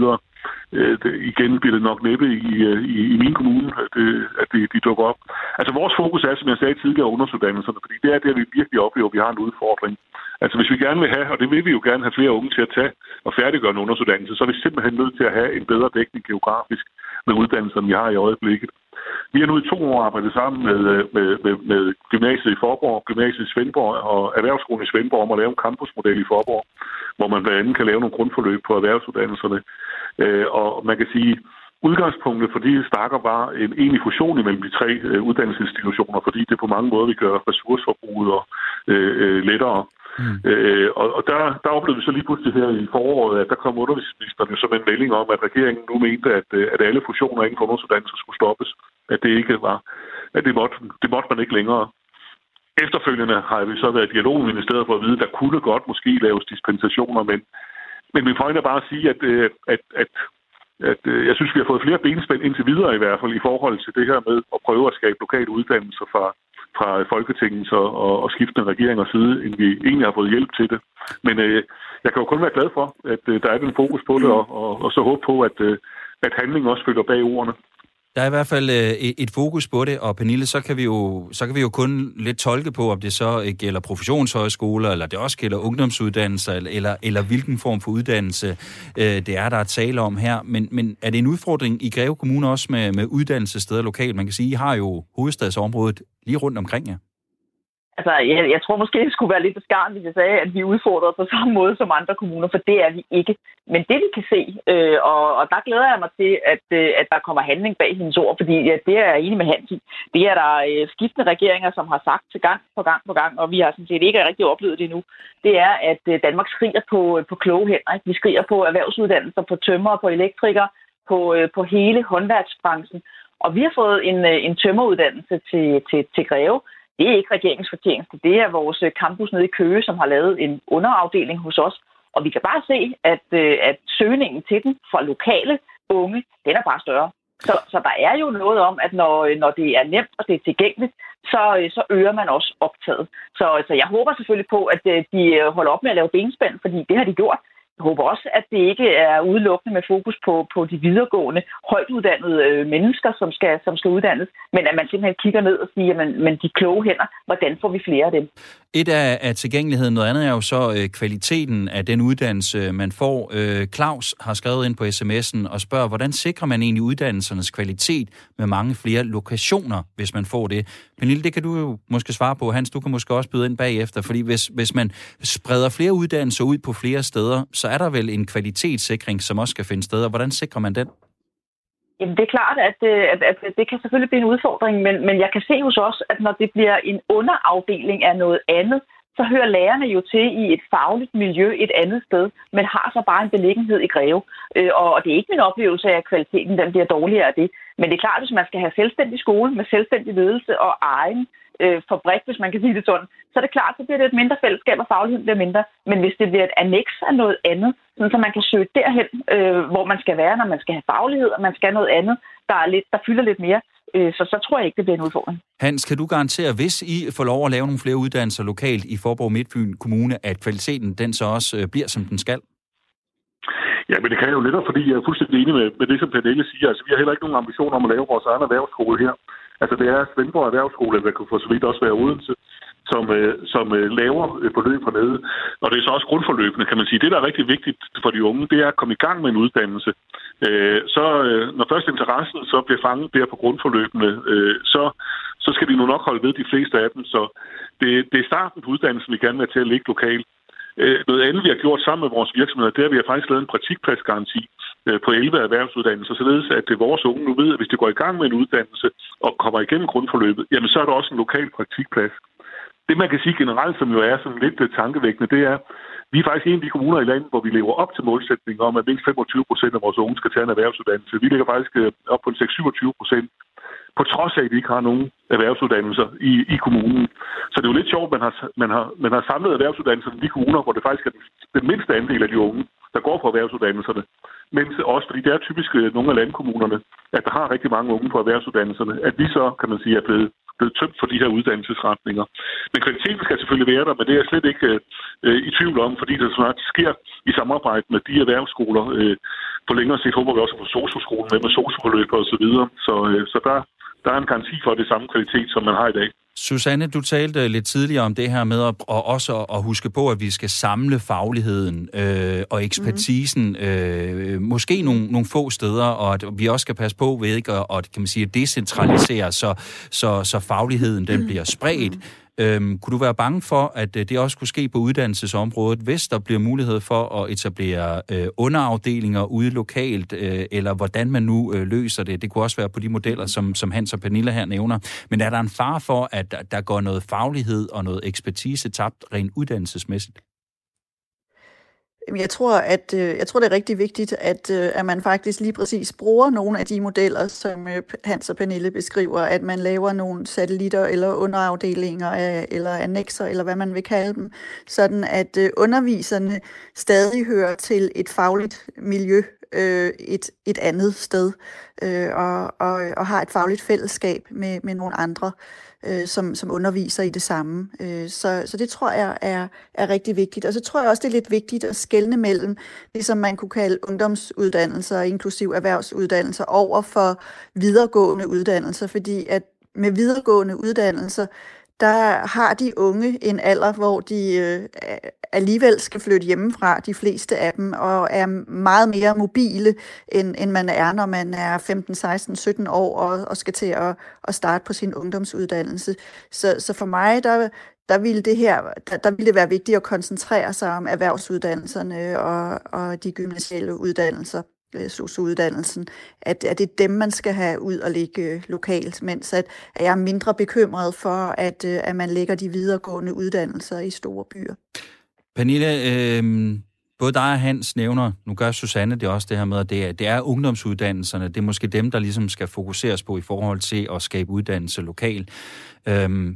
Øh, det, igen bliver det nok næppe i, øh, i, i min kommune, at, det, at det, de dukker op. Altså vores fokus er, som jeg sagde tidligere, ungdomsuddannelserne, fordi det er der, vi virkelig oplever, at vi har en udfordring. Altså hvis vi gerne vil have, og det vil vi jo gerne have flere unge til at tage og færdiggøre en ungdomsuddannelse, så er vi simpelthen nødt til at have en bedre dækning geografisk med uddannelserne, vi har i øjeblikket. Vi har nu i to år arbejdet sammen med, øh, med, med, med gymnasiet i Forborg, gymnasiet i Svendborg og Erhvervsskolen i Svendborg om at lave en campusmodel i Forborg, hvor man blandt andet kan lave nogle grundforløb på erhvervsuddannelserne. Øh, og man kan sige, Udgangspunktet for de snakker var en egentlig fusion imellem de tre øh, uddannelsesinstitutioner, fordi det på mange måder vil gøre ressourceforbruget og, øh, øh, lettere. Mm. Øh, og og der, der oplevede vi så lige pludselig her i foråret, at der kom undervisningsministeren som en melding om, at regeringen nu mente, at, øh, at alle fusioner inden for ungdomsuddannelser skulle stoppes. At det ikke var, at det måtte, det måtte man ikke længere. Efterfølgende har vi så været i dialog med ministeriet for at vide, at der kunne godt måske laves dispensationer, men, men min pointe er bare at sige, at, øh, at, at øh, jeg synes, vi har fået flere benspænd indtil videre i hvert fald i forhold til det her med at prøve at skabe lokale uddannelser fra, fra Folketingets og, og, og skiftende regeringers side, end vi egentlig har fået hjælp til det. Men øh, jeg kan jo kun være glad for, at øh, der er den fokus på det, og, og, og så håbe på, at, øh, at handling også følger bag ordene. Der er i hvert fald øh, et fokus på det, og Pernille, så kan, vi jo, så kan vi jo kun lidt tolke på, om det så øh, gælder professionshøjskoler, eller det også gælder ungdomsuddannelser, eller, eller, eller hvilken form for uddannelse øh, det er, der er tale om her. Men, men er det en udfordring i Greve Kommune også med, med uddannelsessteder lokalt? Man kan sige, I har jo hovedstadsområdet lige rundt omkring jer. Altså, jeg, jeg tror måske, det skulle være lidt beskarmt, hvis jeg sagde, at vi er udfordret på samme måde som andre kommuner, for det er vi ikke. Men det, vi kan se, øh, og, og der glæder jeg mig til, at, øh, at der kommer handling bag hendes ord, fordi ja, det er jeg enig med Hans i. Det er der øh, skiftende regeringer, som har sagt til gang på gang på gang, og vi har sådan set ikke rigtig oplevet det endnu. Det er, at øh, Danmark skriger på, øh, på kloge hænder. Ikke? Vi skriger på erhvervsuddannelser, på tømmer, på elektrikere, på, øh, på hele håndværksbranchen. Og vi har fået en, øh, en tømmeruddannelse til, til, til Greve, det er ikke regeringens fortjeneste. Det er vores øh, campus nede i Køge, som har lavet en underafdeling hos os. Og vi kan bare se, at, øh, at søgningen til den fra lokale unge, den er bare større. Så, så der er jo noget om, at når, øh, når det er nemt og det er tilgængeligt, så, så øger man også optaget. Så, så jeg håber selvfølgelig på, at de holder op med at lave benspænd, fordi det har de gjort. Håber også, at det ikke er udelukkende med fokus på, på de videregående, højt uddannede øh, mennesker, som skal, som skal uddannes, men at man simpelthen kigger ned og siger, jamen, men de kloge hænder, hvordan får vi flere af dem? Et er, er tilgængeligheden, noget andet er jo så øh, kvaliteten af den uddannelse, man får. Øh, Claus har skrevet ind på sms'en og spørger, hvordan sikrer man egentlig uddannelsernes kvalitet med mange flere lokationer, hvis man får det? Pernille, det kan du jo måske svare på. Hans, du kan måske også byde ind bagefter, fordi hvis, hvis man spreder flere uddannelser ud på flere steder, så er der vel en kvalitetssikring, som også skal finde sted, og hvordan sikrer man den? Jamen, det er klart, at, øh, at, at det kan selvfølgelig blive en udfordring, men, men jeg kan se hos os, at når det bliver en underafdeling af noget andet, så hører lærerne jo til i et fagligt miljø et andet sted, men har så bare en beliggenhed i Greve. Øh, og det er ikke min oplevelse af, at kvaliteten den bliver dårligere af det. Men det er klart, at hvis man skal have selvstændig skole med selvstændig ledelse og egen øh, fabrik, hvis man kan sige det sådan, så er det klart, så bliver det et mindre fællesskab, og fagligheden bliver mindre. Men hvis det bliver et annex af noget andet, sådan, så man kan søge derhen, øh, hvor man skal være, når man skal have faglighed, og man skal noget andet, der, er lidt, der fylder lidt mere, øh, så, så tror jeg ikke, det bliver en udfordring. Hans, kan du garantere, hvis I får lov at lave nogle flere uddannelser lokalt i Forborg Midtfyn Kommune, at kvaliteten den så også øh, bliver, som den skal? Ja, men det kan jeg jo netop, fordi jeg er fuldstændig enig med, med det, som Pernille siger. Altså, vi har heller ikke nogen ambition om at lave vores egen erhvervsskole her. Altså, det er Svendborg Erhvervsskole, der kunne for så vidt også være Odense, som, øh, som øh, laver forløb hernede. Og det er så også grundforløbende, kan man sige. Det, der er rigtig vigtigt for de unge, det er at komme i gang med en uddannelse. Øh, så øh, når først interessen så bliver fanget der på grundforløbene, øh, så, så skal de nu nok holde ved de fleste af dem. Så det, det er starten på uddannelsen, vi gerne vil til at ligge lokalt. Øh, noget andet, vi har gjort sammen med vores virksomheder, det er, at vi har faktisk lavet en praktikpladsgaranti Øh, på 11 erhvervsuddannelser, således at det vores unge nu ved, at hvis de går i gang med en uddannelse og kommer igennem grundforløbet, jamen så er der også en lokal praktikplads. Det, man kan sige generelt, som jo er sådan lidt øh, tankevækkende, det er, vi er faktisk en af de kommuner i landet, hvor vi lever op til målsætningen om, at mindst 25 procent af vores unge skal tage en erhvervsuddannelse. Vi ligger faktisk op på 6-27 procent på trods af, at vi ikke har nogen erhvervsuddannelser i, i kommunen. Så det er jo lidt sjovt, at man har, man har, man har samlet erhvervsuddannelser i de kommuner, hvor det faktisk er den, den mindste andel af de unge, der går på erhvervsuddannelserne men også fordi det er typisk øh, nogle af landkommunerne, at der har rigtig mange unge på erhvervsuddannelserne, at vi så, kan man sige, er blevet, blevet tømt for de her uddannelsesretninger. Men kvaliteten skal selvfølgelig være der, men det er jeg slet ikke øh, øh i tvivl om, fordi det snart sker i samarbejde med de erhvervsskoler. Øh, på længere sigt håber vi også at få socioskolen med med socioforløb og så videre. Så, øh, så der, der er en garanti for det samme kvalitet, som man har i dag. Susanne, du talte øh, lidt tidligere om det her med at, og også at huske på, at vi skal samle fagligheden øh, og ekspertisen, mm. øh, måske nogle, nogle få steder, og at vi også skal passe på ved ikke at, at kan man sige, decentralisere, så, så, så fagligheden den bliver spredt. Mm. Øhm, kunne du være bange for, at øh, det også kunne ske på uddannelsesområdet, hvis der bliver mulighed for at etablere øh, underafdelinger ude lokalt, øh, eller hvordan man nu øh, løser det? Det kunne også være på de modeller, som, som Hans og Pernille her nævner. Men er der en far for, at der, der går noget faglighed og noget ekspertise tabt rent uddannelsesmæssigt? Jeg tror, at øh, jeg tror, det er rigtig vigtigt, at, øh, at man faktisk lige præcis bruger nogle af de modeller, som øh, Hans og Pernille beskriver, at man laver nogle satellitter eller underafdelinger af, eller annexer, eller hvad man vil kalde dem, sådan at underviserne stadig hører til et fagligt miljø, et, et andet sted, og, og, og har et fagligt fællesskab med, med nogle andre. øh, øh, som, som underviser i det samme. Øh, så, så det tror jeg er, er rigtig vigtigt. Og så tror jeg også, det er lidt vigtigt at skelne mellem det, som man kunne kalde ungdomsuddannelser, inklusiv erhvervsuddannelser, over for videregående uddannelser, fordi at med videregående uddannelser, der har de unge en alder, hvor de øh, alligevel skal flytte hjemmefra, de fleste af dem, og er meget mere mobile, end, end man er, når man er 15, 16, 17 år og, og skal til at, at starte på sin ungdomsuddannelse. Så, så for mig, der, der ville det her, der, der ville det være vigtigt at koncentrere sig om erhvervsuddannelserne og, og de gymnasiale uddannelser øh, sosuddannelsen, at, at det er dem, man skal have ud og ligge øh, lokalt, mens at, at jeg er mindre bekymret for, at, øh, at man lægger de videregående uddannelser i store byer. Pernille, øh, både dig og Hans nævner, nu gør Susanne det også det her med, at det er, det er ungdomsuddannelserne, det er måske dem, der ligesom skal fokuseres på i forhold til at skabe uddannelse lokalt. Øh,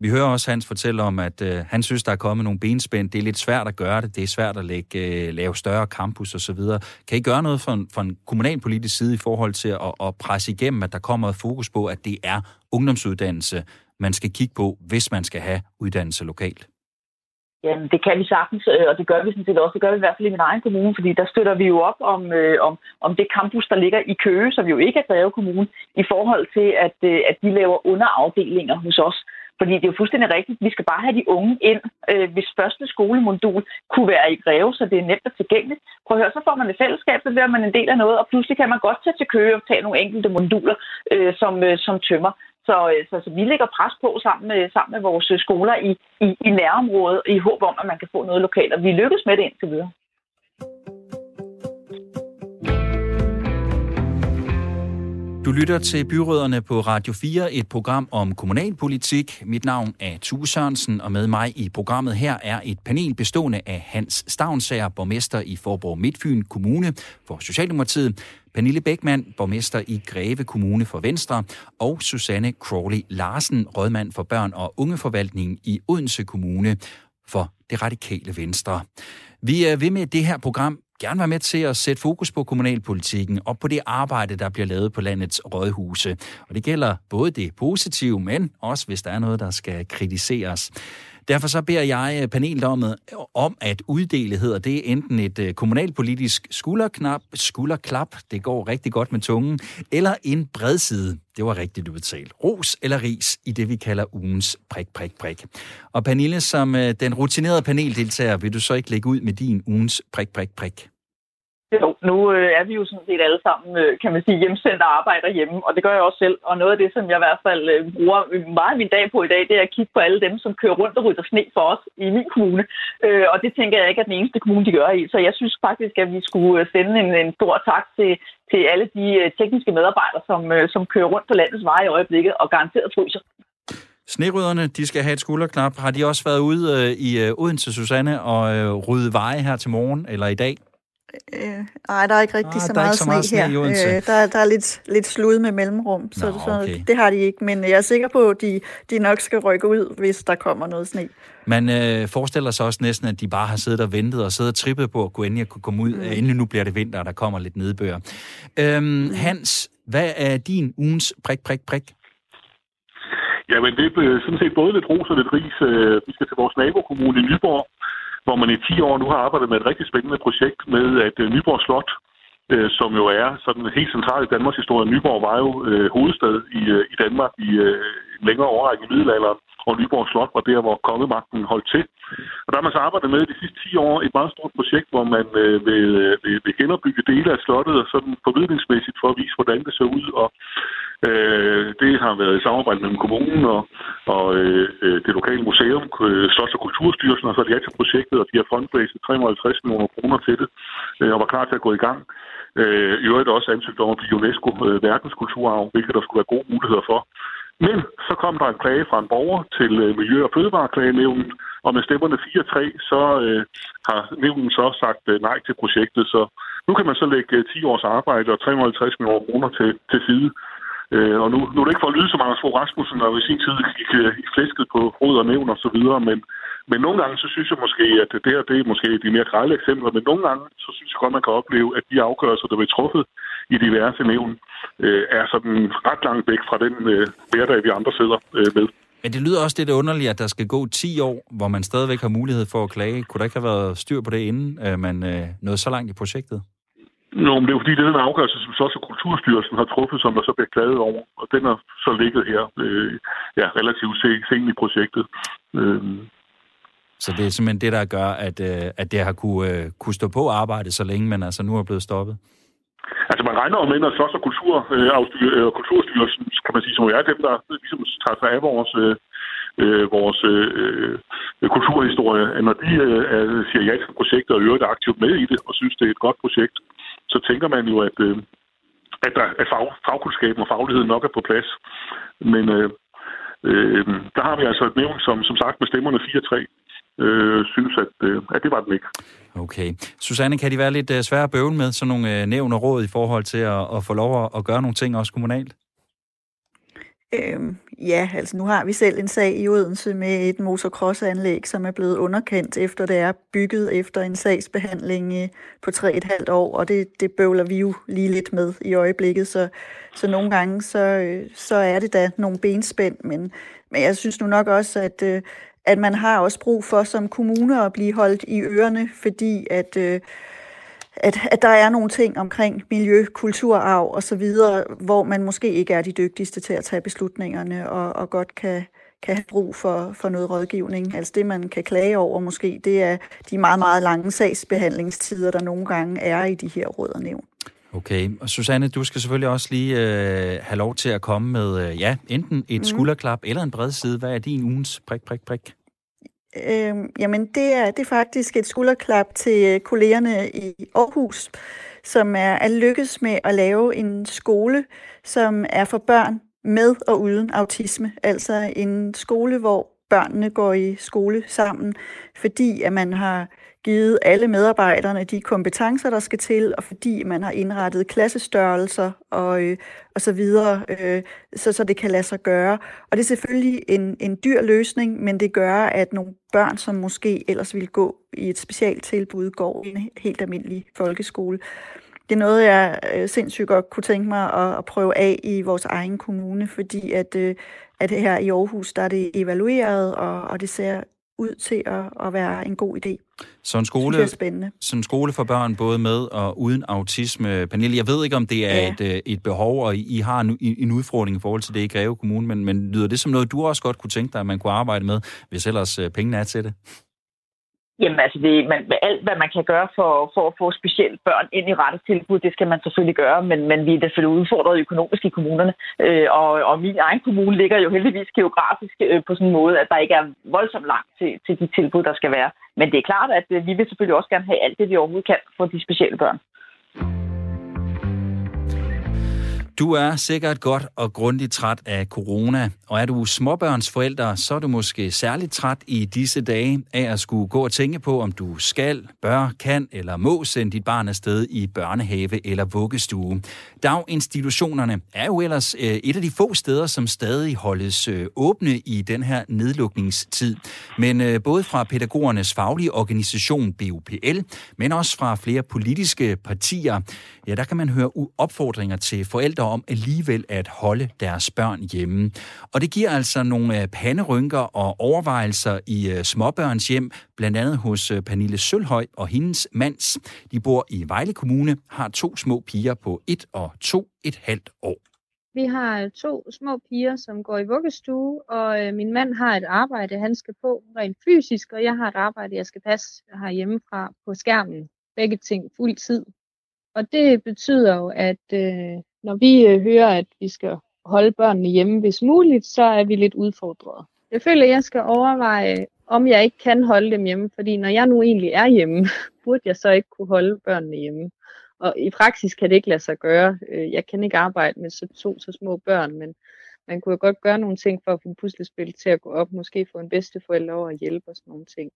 vi hører også Hans fortælle om, at øh, han synes, der er kommet nogle benspænd. Det er lidt svært at gøre det. Det er svært at lægge, øh, lave større campus osv. Kan I gøre noget fra en, fra en kommunalpolitisk side i forhold til at, at presse igennem, at der kommer et fokus på, at det er ungdomsuddannelse, man skal kigge på, hvis man skal have uddannelse lokalt? Jamen, det kan vi sagtens, øh, og det gør vi sådan set også. Det gør vi i hvert fald i min egen kommune, fordi der støtter vi jo op om, øh, om, om det campus, der ligger i Køge, som jo ikke er Greve Kommune, i forhold til, at, øh, at de laver underafdelinger hos os. Fordi det er jo fuldstændig rigtigt. Vi skal bare have de unge ind. Øh, hvis første skolemodul kunne være i Greve, så det er nemt og tilgængeligt. Prøv at høre, så får man et fællesskab, så bliver man en del af noget, og pludselig kan man godt tage til Køge og tage nogle enkelte moduler øh, som, øh, som tømmer. Så, øh, så, så vi lægger pres på sammen med, sammen med vores skoler i, i, i nærområdet, i håb om, at man kan få noget lokalt. Og vi lykkes med det indtil videre. Du lytter til Byråderne på Radio 4, et program om kommunalpolitik. Mit navn er Tue Sørensen, og med mig i programmet her er et panel bestående af Hans Stavnsager, borgmester i Forborg Midtfyn Kommune for Socialdemokratiet, Pernille Bækman, borgmester i Greve Kommune for Venstre, og Susanne Crawley Larsen, rådmand for børn- og ungeforvaltningen i Odense Kommune for det radikale Venstre. Vi er ved med det her program gerne være med til at sætte fokus på kommunalpolitikken og på det arbejde, der bliver lavet på landets rådhuse. Og det gælder både det positive, men også hvis der er noget, der skal kritiseres. Derfor så beder jeg panelet paneldommet øh, om at uddele, hedder det enten et øh, kommunalpolitisk skulderknap, skulderklap, det går rigtig godt med tungen, eller en bredside, det var rigtigt udtalt, ros eller ris i det, vi kalder ugens prik, prik, prik. Og Pernille, som den rutinerede paneldeltager, vil du så ikke lægge ud med din ugens prik, prik, prik? Jo, nu øh, er vi jo sådan set alle sammen, øh, kan man sige, hjemsendt og arbejder hjemme, og det gør jeg også selv. Og noget af det, som jeg i hvert fald øh, bruger meget af min dag på i dag, det er at kigge på alle dem, som kører rundt og rydder sne for os i min kommune. Øh, og det tænker jeg ikke er den eneste kommune, de gør i. Så jeg synes faktisk, at vi skulle øh, sende en, en stor tak til, til alle de øh, tekniske medarbejdere, som, øh, som kører rundt på landets veje i øjeblikket og garanteret fryser. Snerydderne, de skal have et skulderklap. Har de også været ude øh, i øh, Odense, Susanne, og øh, rydde veje her til morgen eller i dag? Øh, ej, der er ikke rigtig ah, så, meget så meget sne, her. Øh, der, der er lidt, lidt slud med mellemrum, så, Nå, så okay. det har de ikke. Men jeg er sikker på, at de, de nok skal rykke ud, hvis der kommer noget sne. Man øh, forestiller sig også næsten, at de bare har siddet og ventet og siddet og trippet på at kunne endelig kunne komme ud, mm. inden nu bliver det vinter, og der kommer lidt nedbør. Øhm, mm. Hans, hvad er din ugens prik, prik, prik? Jamen, det er sådan set både lidt ros og lidt ris. Øh, vi skal til vores nabokommune i Nyborg, hvor man i 10 år nu har arbejdet med et rigtig spændende projekt med, at øh, Nyborg Slot, øh, som jo er sådan helt centralt i Danmarks historie. Nyborg var jo øh, hovedstad i, øh, i Danmark i øh, en længere overrække i middelalderen, og Nyborg Slot var der, hvor kongemagten holdt til. Og der har man så arbejdet med de sidste 10 år et meget stort projekt, hvor man øh, vil, øh, vil, vil genopbygge dele af slottet og sådan forvidningsmæssigt for at vise, hvordan det ser ud. Og øh, det har været i samarbejde mellem kommunen og, og øh, øh det lokale museum, øh, Slots- og Kulturstyrelsen, og så ja til projektet, og de har fundraiset 350 millioner kroner til det, øh, og var klar til at gå i gang. Øh, I øvrigt også ansøgt om at blive UNESCO øh, verdenskulturarv, hvilket der skulle være gode muligheder for. Men så kom der en klage fra en borger til øh, Miljø- og Fødevareklagenævnet, og med stemmerne 4-3, så øh, har nævnen så sagt øh, nej til projektet. Så nu kan man så lægge øh, 10 års arbejde og 350 millioner kroner til, til side. Øh, og nu, nu er det ikke for at lyde så mange Fogh Rasmussen, og i sin tid gik øh, i flæsket på råd og nævn og så videre, men, men nogle gange så synes jeg måske, at det her det er måske de mere grælde eksempler, men nogle gange så synes jeg godt, man kan opleve, at de afgørelser, der bliver truffet i diverse nævn, øh, er sådan ret langt væk fra den øh, hverdag, vi andre sidder øh, med. Men det lyder også lidt underligt, at der skal gå 10 år, hvor man stadigvæk har mulighed for at klage. Kunne der ikke have været styr på det, inden øh, man øh, nåede så langt i projektet? Nå, men det er jo fordi, det er den afgørelse, som så også Kulturstyrelsen har truffet, som der så bliver klaget over. Og den er så ligget her øh, ja, relativt sent i projektet. Øh. Så det er simpelthen det, der gør, at, øh, at det har kunne, øh, kunne stå på arbejde så længe, men altså nu er blevet stoppet? Altså man regner jo med, at Slots- og Kultur, øh, øh, Kulturstyrelsen, kan man sige, som er dem, der ligesom tager sig af vores, øh, øh vores øh, kulturhistorie, når de øh, siger ja til projektet og øvrigt aktivt med i det, og synes, det er et godt projekt, så tænker man jo, at, øh, at, der, at fag, fagkundskaben og fagligheden nok er på plads. Men øh, øh, der har vi altså et nævn, som som sagt med stemmerne 4-3, øh, synes, at, øh, at det var den ikke. Okay. Susanne, kan de være lidt øh, svære at bøvle med, sådan nogle øh, nævn og råd i forhold til at, at få lov at, at gøre nogle ting også kommunalt? Øhm, ja, altså nu har vi selv en sag i Odense med et motocrossanlæg, som er blevet underkendt, efter det er bygget efter en sagsbehandling øh, på tre et halvt år, og det, det bøvler vi jo lige lidt med i øjeblikket, så, så nogle gange så, øh, så er det da nogle benspænd, men, men jeg synes nu nok også, at, øh, at man har også brug for som kommune at blive holdt i ørerne, fordi at, øh, at, at der er nogle ting omkring miljø, kulturarv og så videre, hvor man måske ikke er de dygtigste til at tage beslutningerne og, og godt kan, kan have brug for, for noget rådgivning. Altså det, man kan klage over måske, det er de meget, meget lange sagsbehandlingstider, der nogle gange er i de her råd og nævn. Okay, og Susanne, du skal selvfølgelig også lige øh, have lov til at komme med, øh, ja, enten et mm. skulderklap eller en bred side. Hvad er din ugens prik, prik, prik? Øh, jamen, det er, det er faktisk et skulderklap til øh, kollegerne i Aarhus, som er, er lykkedes med at lave en skole, som er for børn med og uden autisme. Altså en skole, hvor børnene går i skole sammen, fordi at man har givet alle medarbejderne de kompetencer, der skal til, og fordi man har indrettet klassestørrelser og, øh, og så videre, øh, så, så det kan lade sig gøre. Og det er selvfølgelig en, en dyr løsning, men det gør, at nogle børn, som måske ellers ville gå i et specialtilbud, går i en helt almindelig folkeskole. Det er noget, jeg øh, sindssygt godt kunne tænke mig at, at prøve af i vores egen kommune, fordi at, øh, at her i Aarhus, der er det evalueret, og, og det ser ud til at, at være en god idé. Så en skole, det er spændende. Så en skole for børn både med og uden autisme. Pernille, jeg ved ikke, om det er ja. et, øh, et behov, og I har en, en udfordring i forhold til det i Greve Kommune, men, men lyder det som noget, du også godt kunne tænke dig, at man kunne arbejde med, hvis ellers øh, pengene er til det? Jamen altså, det, man, alt hvad man kan gøre for, for at få specielt børn ind i rette tilbud, det skal man selvfølgelig gøre, men, men vi er selvfølgelig udfordret økonomisk i kommunerne. Øh, og, og min egen kommune ligger jo heldigvis geografisk øh, på sådan en måde, at der ikke er voldsomt langt til, til de tilbud, der skal være. Men det er klart, at øh, vi vil selvfølgelig også gerne have alt det, vi overhovedet kan for de specielle børn. Du er sikkert godt og grundigt træt af corona, og er du småbørnsforældre, så er du måske særligt træt i disse dage af at skulle gå og tænke på, om du skal, bør, kan eller må sende dit barn afsted i børnehave eller vuggestue. Daginstitutionerne er jo ellers øh, et af de få steder, som stadig holdes øh, åbne i den her nedlukningstid. Men øh, både fra pædagogernes faglige organisation BUPL, men også fra flere politiske partier, ja, der kan man høre opfordringer til forældre om alligevel at holde deres børn hjemme. Og det giver altså nogle øh, panderynker og overvejelser i øh, småbørns hjem, blandt andet hos øh, Pernille Sølhøj og hendes mands. De bor i Vejle Kommune, har to små piger på et og to et halvt år. Vi har to små piger, som går i vuggestue, og min mand har et arbejde, han skal på rent fysisk, og jeg har et arbejde, jeg skal passe herhjemmefra på skærmen. Begge ting fuld tid. Og det betyder jo, at øh, når vi øh, hører, at vi skal holde børnene hjemme, hvis muligt, så er vi lidt udfordret. Jeg føler, at jeg skal overveje, om jeg ikke kan holde dem hjemme, fordi når jeg nu egentlig er hjemme, burde jeg så ikke kunne holde børnene hjemme. Og i praksis kan det ikke lade sig gøre. Øh, jeg kan ikke arbejde med så to så små børn, men man kunne jo godt gøre nogle ting for at få puslespil til at gå op, måske få en bedsteforælder over at hjælpe og sådan nogle ting.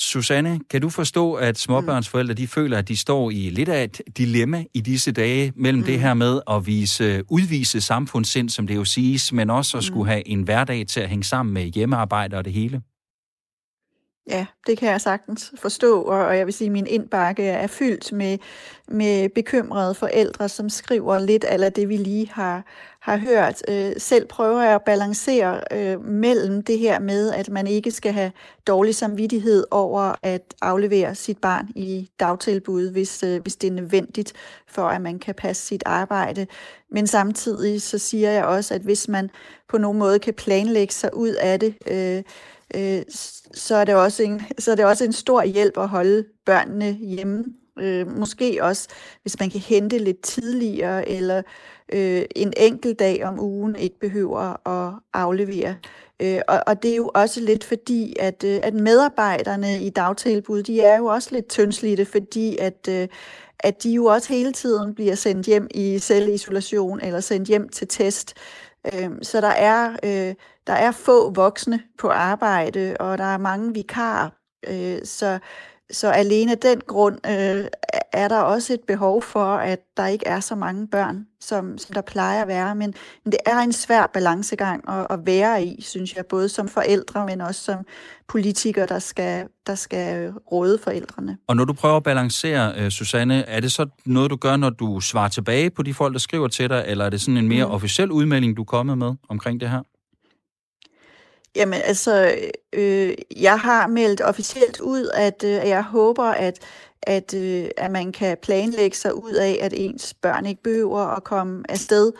Susanne, kan du forstå, at småbørnsforældre de føler, at de står i lidt af et dilemma i disse dage mellem mm. det her med at vise, udvise samfundssind, som det jo siges, men også at skulle mm. have en hverdag til at hænge sammen med hjemmearbejde og det hele? Ja, det kan jeg sagtens forstå, og jeg vil sige, at min indbakke er fyldt med, med bekymrede forældre, som skriver lidt af det, vi lige har, har hørt. Øh, selv prøver jeg at balancere øh, mellem det her med, at man ikke skal have dårlig samvittighed over at aflevere sit barn i dagtilbud, hvis, øh, hvis det er nødvendigt for, at man kan passe sit arbejde. Men samtidig så siger jeg også, at hvis man på nogen måde kan planlægge sig ud af det, øh, øh, så, er det også en, så er det også en stor hjælp at holde børnene hjemme. Øh, måske også, hvis man kan hente lidt tidligere, eller øh, en enkelt dag om ugen ikke behøver at aflevere. Øh, og, og det er jo også lidt fordi, at, øh, at medarbejderne i dagtilbud, de er jo også lidt tyndslidte, fordi at, øh, at de jo også hele tiden bliver sendt hjem i selvisolation eller sendt hjem til test. Øh, så der er, øh, der er få voksne på arbejde, og der er mange vikarer. Øh, så, så alene den grund øh, er der også et behov for, at der ikke er så mange børn, som, som der plejer at være. Men, men det er en svær balancegang at, at være i, synes jeg, både som forældre, men også som politikere, der skal, der skal råde forældrene. Og når du prøver at balancere, uh, Susanne, er det så noget, du gør, når du svarer tilbage på de folk, der skriver til dig, eller er det sådan en mere mm. officiel udmelding, du er kommet med omkring det her? Jamen altså, øh, jeg har meldt officielt ud, at øh, jeg håber, at, at, øh, at man kan planlægge sig ud af, at ens børn ikke behøver at komme afsted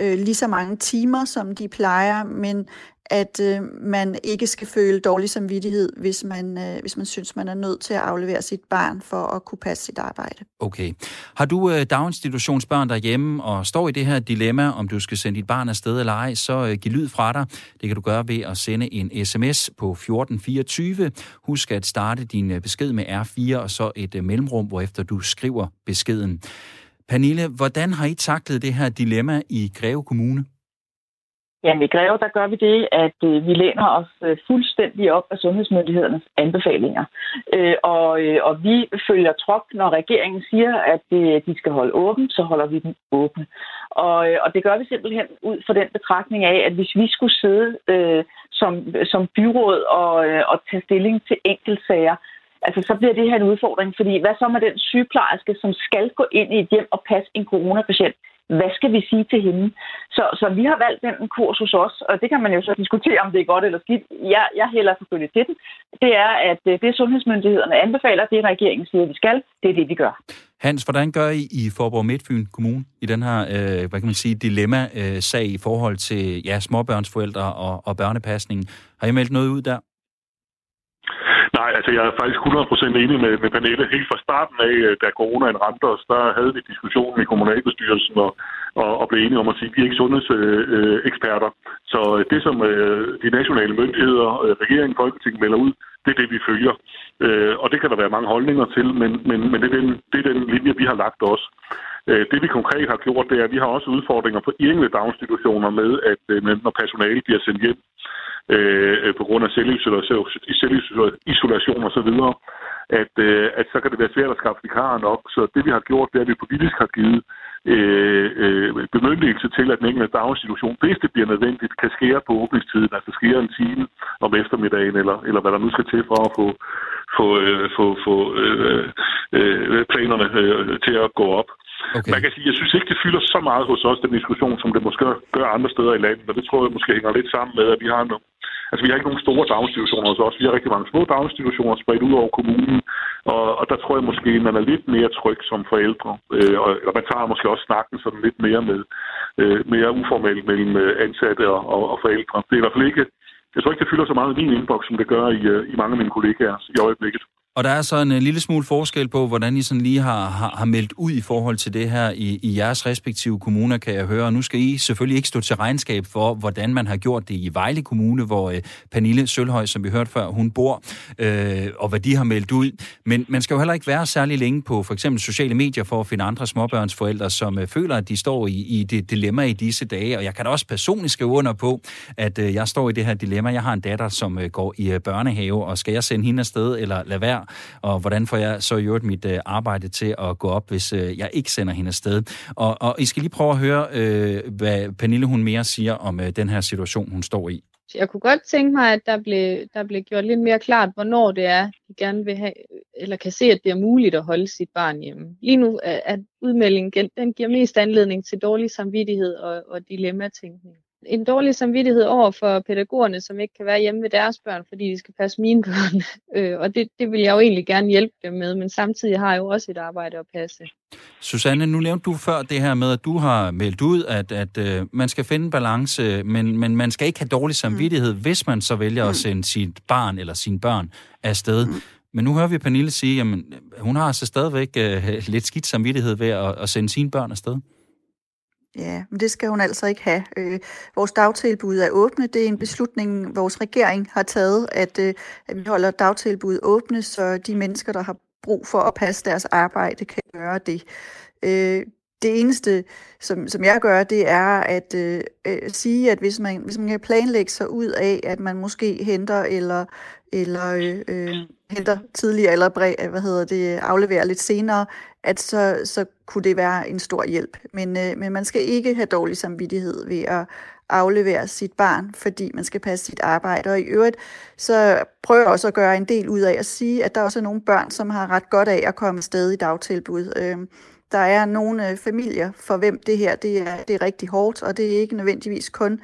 øh, lige så mange timer, som de plejer, men at øh, man ikke skal føle dårlig samvittighed, hvis man, øh, hvis man synes, man er nødt til at aflevere sit barn for at kunne passe sit arbejde. Okay. Har du øh, daginstitutionsbørn derhjemme og står i det her dilemma, om du skal sende dit barn afsted eller ej, så øh, giv lyd fra dig. Det kan du gøre ved at sende en sms på 1424. Husk at starte din øh, besked med R4 og så et øh, mellemrum, hvorefter du skriver beskeden. Pernille, hvordan har I taklet det her dilemma i Greve Kommune? Jamen i Greve, der gør vi det, at øh, vi læner os øh, fuldstændig op af sundhedsmyndighedernes anbefalinger. Øh, og, øh, og vi følger trop, når regeringen siger, at øh, de skal holde åben, så holder vi dem åbne. Og, øh, og det gør vi simpelthen ud fra den betragtning af, at hvis vi skulle sidde øh, som, som byråd og, øh, og tage stilling til enkeltsager, altså så bliver det her en udfordring, fordi hvad så med den sygeplejerske, som skal gå ind i et hjem og passe en coronapatient? Hvad skal vi sige til hende? Så, så vi har valgt den kurs hos os, og det kan man jo så diskutere, om det er godt eller skidt. Jeg, jeg hælder selvfølgelig til den. Det er, at øh, det sundhedsmyndighederne anbefaler, det regeringen siger, at vi skal, det er det, vi gør. Hans, hvordan gør I i Forborg Midtfyn Kommune i den her, øh, hvad kan man sige, dilemma-sag øh, i forhold til ja, småbørnsforældre og, og børnepasning? Har I meldt noget ud der? Nej, altså jeg er faktisk 100% enig med, med Pernille. Helt fra starten af, øh, da coronaen ramte os, der havde vi diskussionen i kommunalbestyrelsen og, og, og blev enige om at sige, at vi er ikke sundhedseksperter. Så øh, det, som øh, de nationale myndigheder, regeringen, Folketinget melder ud, det er det, vi følger. Og det kan der være mange holdninger til, men, men, men det, er den, det er den linje, vi har lagt også. Øh, det vi konkret har gjort, det er, at vi har også udfordringer på enkelte daginstitutioner med, at øh, når personale bliver sendt hjem øh, på grund af selvisolation og så videre, at, øh, at så kan det være svært at skaffe vikarer nok. Så det vi har gjort, det er, at vi politisk har givet øh, øh, bemyndigelse til, at den enkelte daginstitution, hvis det bliver nødvendigt, kan skære på åbningstiden, altså skære en time om eftermiddagen, eller, eller hvad der nu skal til for at få, få, øh, få, få øh, øh, øh planerne øh, til at gå op. Okay. Man kan sige, jeg synes ikke, det fylder så meget hos os, den diskussion, som det måske gør andre steder i landet, og det tror jeg måske hænger lidt sammen med, at vi har nogle, Altså, vi har ikke nogen store daginstitutioner hos os. Vi har rigtig mange små daginstitutioner spredt ud over kommunen, og, og der tror jeg måske, man er lidt mere tryg som forældre. Øh, og, og man tager måske også snakken sådan lidt mere med øh, mere uformelt mellem øh, ansatte og, og, og forældre. Det er i hvert fald ikke jeg tror ikke, det fylder så meget i min inbox, som det gør i, øh, i mange af mine kollegaer i øjeblikket. Og der er så en, øh, lille smule forskel på, hvordan I sådan lige har, har, har meldt ud i forhold til det her i, i jeres respektive kommuner, kan jeg høre. Og nu skal I selvfølgelig ikke stå til regnskab for, hvordan man har gjort det i Vejle Kommune, hvor øh, Pernille Sølhøj, som vi hørte før, hun bor, øh, og hvad de har meldt ud. Men man skal jo heller ikke være særlig længe på for eksempel sociale medier for at finde andre småbørnsforældre, som øh, føler, at de står i, i det dilemma i disse dage. Og jeg kan da også personligt skrive under på, at øh, jeg står i det her dilemma. Jeg har en datter, som øh, går i øh, børnehave, og skal jeg sende hende afsted eller lade være? Og hvordan får jeg så gjort mit øh, arbejde til at gå op, hvis øh, jeg ikke sender hende afsted. Og, og I skal lige prøve at høre, øh, hvad Pernille hun mere siger om øh, den her situation, hun står i. Jeg kunne godt tænke mig, at der blev, der blev gjort lidt mere klart, hvornår det er, de gerne vil have, eller kan se, at det er muligt at holde sit barn hjemme. Lige nu er, at udmeldingen, den giver mest anledning til dårlig samvittighed og, og dilemmatænkning en dårlig samvittighed over for pædagogerne, som ikke kan være hjemme med deres børn, fordi de skal passe mine børn. Øh, og det, det vil jeg jo egentlig gerne hjælpe dem med, men samtidig har jeg jo også et arbejde at passe. Susanne, nu nævnte du før det her med, at du har meldt ud, at, at uh, man skal finde balance, men, men man skal ikke have dårlig samvittighed, mm. hvis man så vælger mm. at sende sit barn eller sine børn afsted. Mm. Men nu hører vi Pernille sige, at hun har altså stadigvæk uh, lidt skidt samvittighed ved at, at sende sine børn afsted. Ja, men det skal hun altså ikke have. Øh, vores dagtilbud er åbne. Det er en beslutning, vores regering har taget, at, øh, at vi holder dagtilbud åbne, så de mennesker, der har brug for at passe deres arbejde, kan gøre det. Øh, det eneste, som, som jeg gør, det er at øh, sige, at hvis man, hvis man kan planlægge sig ud af, at man måske henter eller, eller øh, øh, henter tidligere, eller brev, øh, hvad hedder det, afleverer lidt senere, at så, så kunne det være en stor hjælp. Men, øh, men man skal ikke have dårlig samvittighed ved at aflevere sit barn, fordi man skal passe sit arbejde. Og i øvrigt, så prøver jeg også at gøre en del ud af at sige, at der også er nogle børn, som har ret godt af at komme afsted i dagtilbud. Øh, der er nogle øh, familier, for hvem det her det er, det er rigtig hårdt, og det er ikke nødvendigvis kun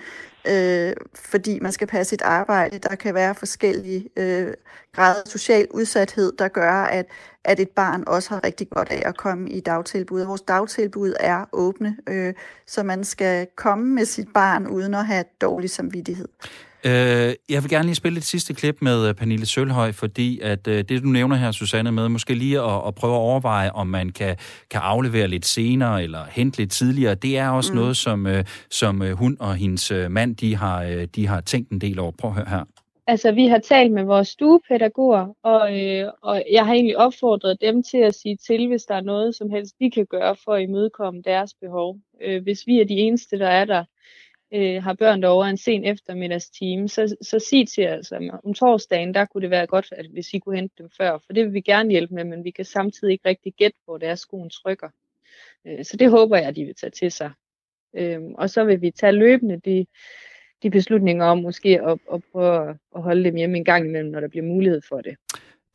øh, fordi man skal passe sit arbejde. Der kan være forskellige øh, grader af social udsathed, der gør, at, at et barn også har rigtig godt af at komme i dagtilbud. Vores dagtilbud er åbne, øh, så man skal komme med sit barn uden at have dårlig samvittighed. Øh, jeg vil gerne lige spille et sidste klip med øh, Pernille Sølhøj, fordi at øh, det, du nævner her, Susanne, med måske lige at, at prøve at overveje, om man kan, kan aflevere lidt senere eller hente lidt tidligere, det er også mm. noget, som, som hun og hendes mand, de har, de har tænkt en del over. Prøv at høre her. Altså, vi har talt med vores stuepædagoger, og, øh, og jeg har egentlig opfordret dem til at sige til, hvis der er noget som helst, de kan gøre for at imødekomme deres behov. Øh, hvis vi er de eneste, der er der, øh, har børn derovre en sen eftermiddagstime, så, så sig til os, altså, om torsdagen, der kunne det være godt, at hvis I kunne hente dem før, for det vil vi gerne hjælpe med, men vi kan samtidig ikke rigtig gætte, hvor det er, skoen trykker. Øh, så det håber jeg, at de vil tage til sig. Øh, og så vil vi tage løbende de, de beslutninger om måske at, at prøve at holde dem hjemme en gang imellem, når der bliver mulighed for det.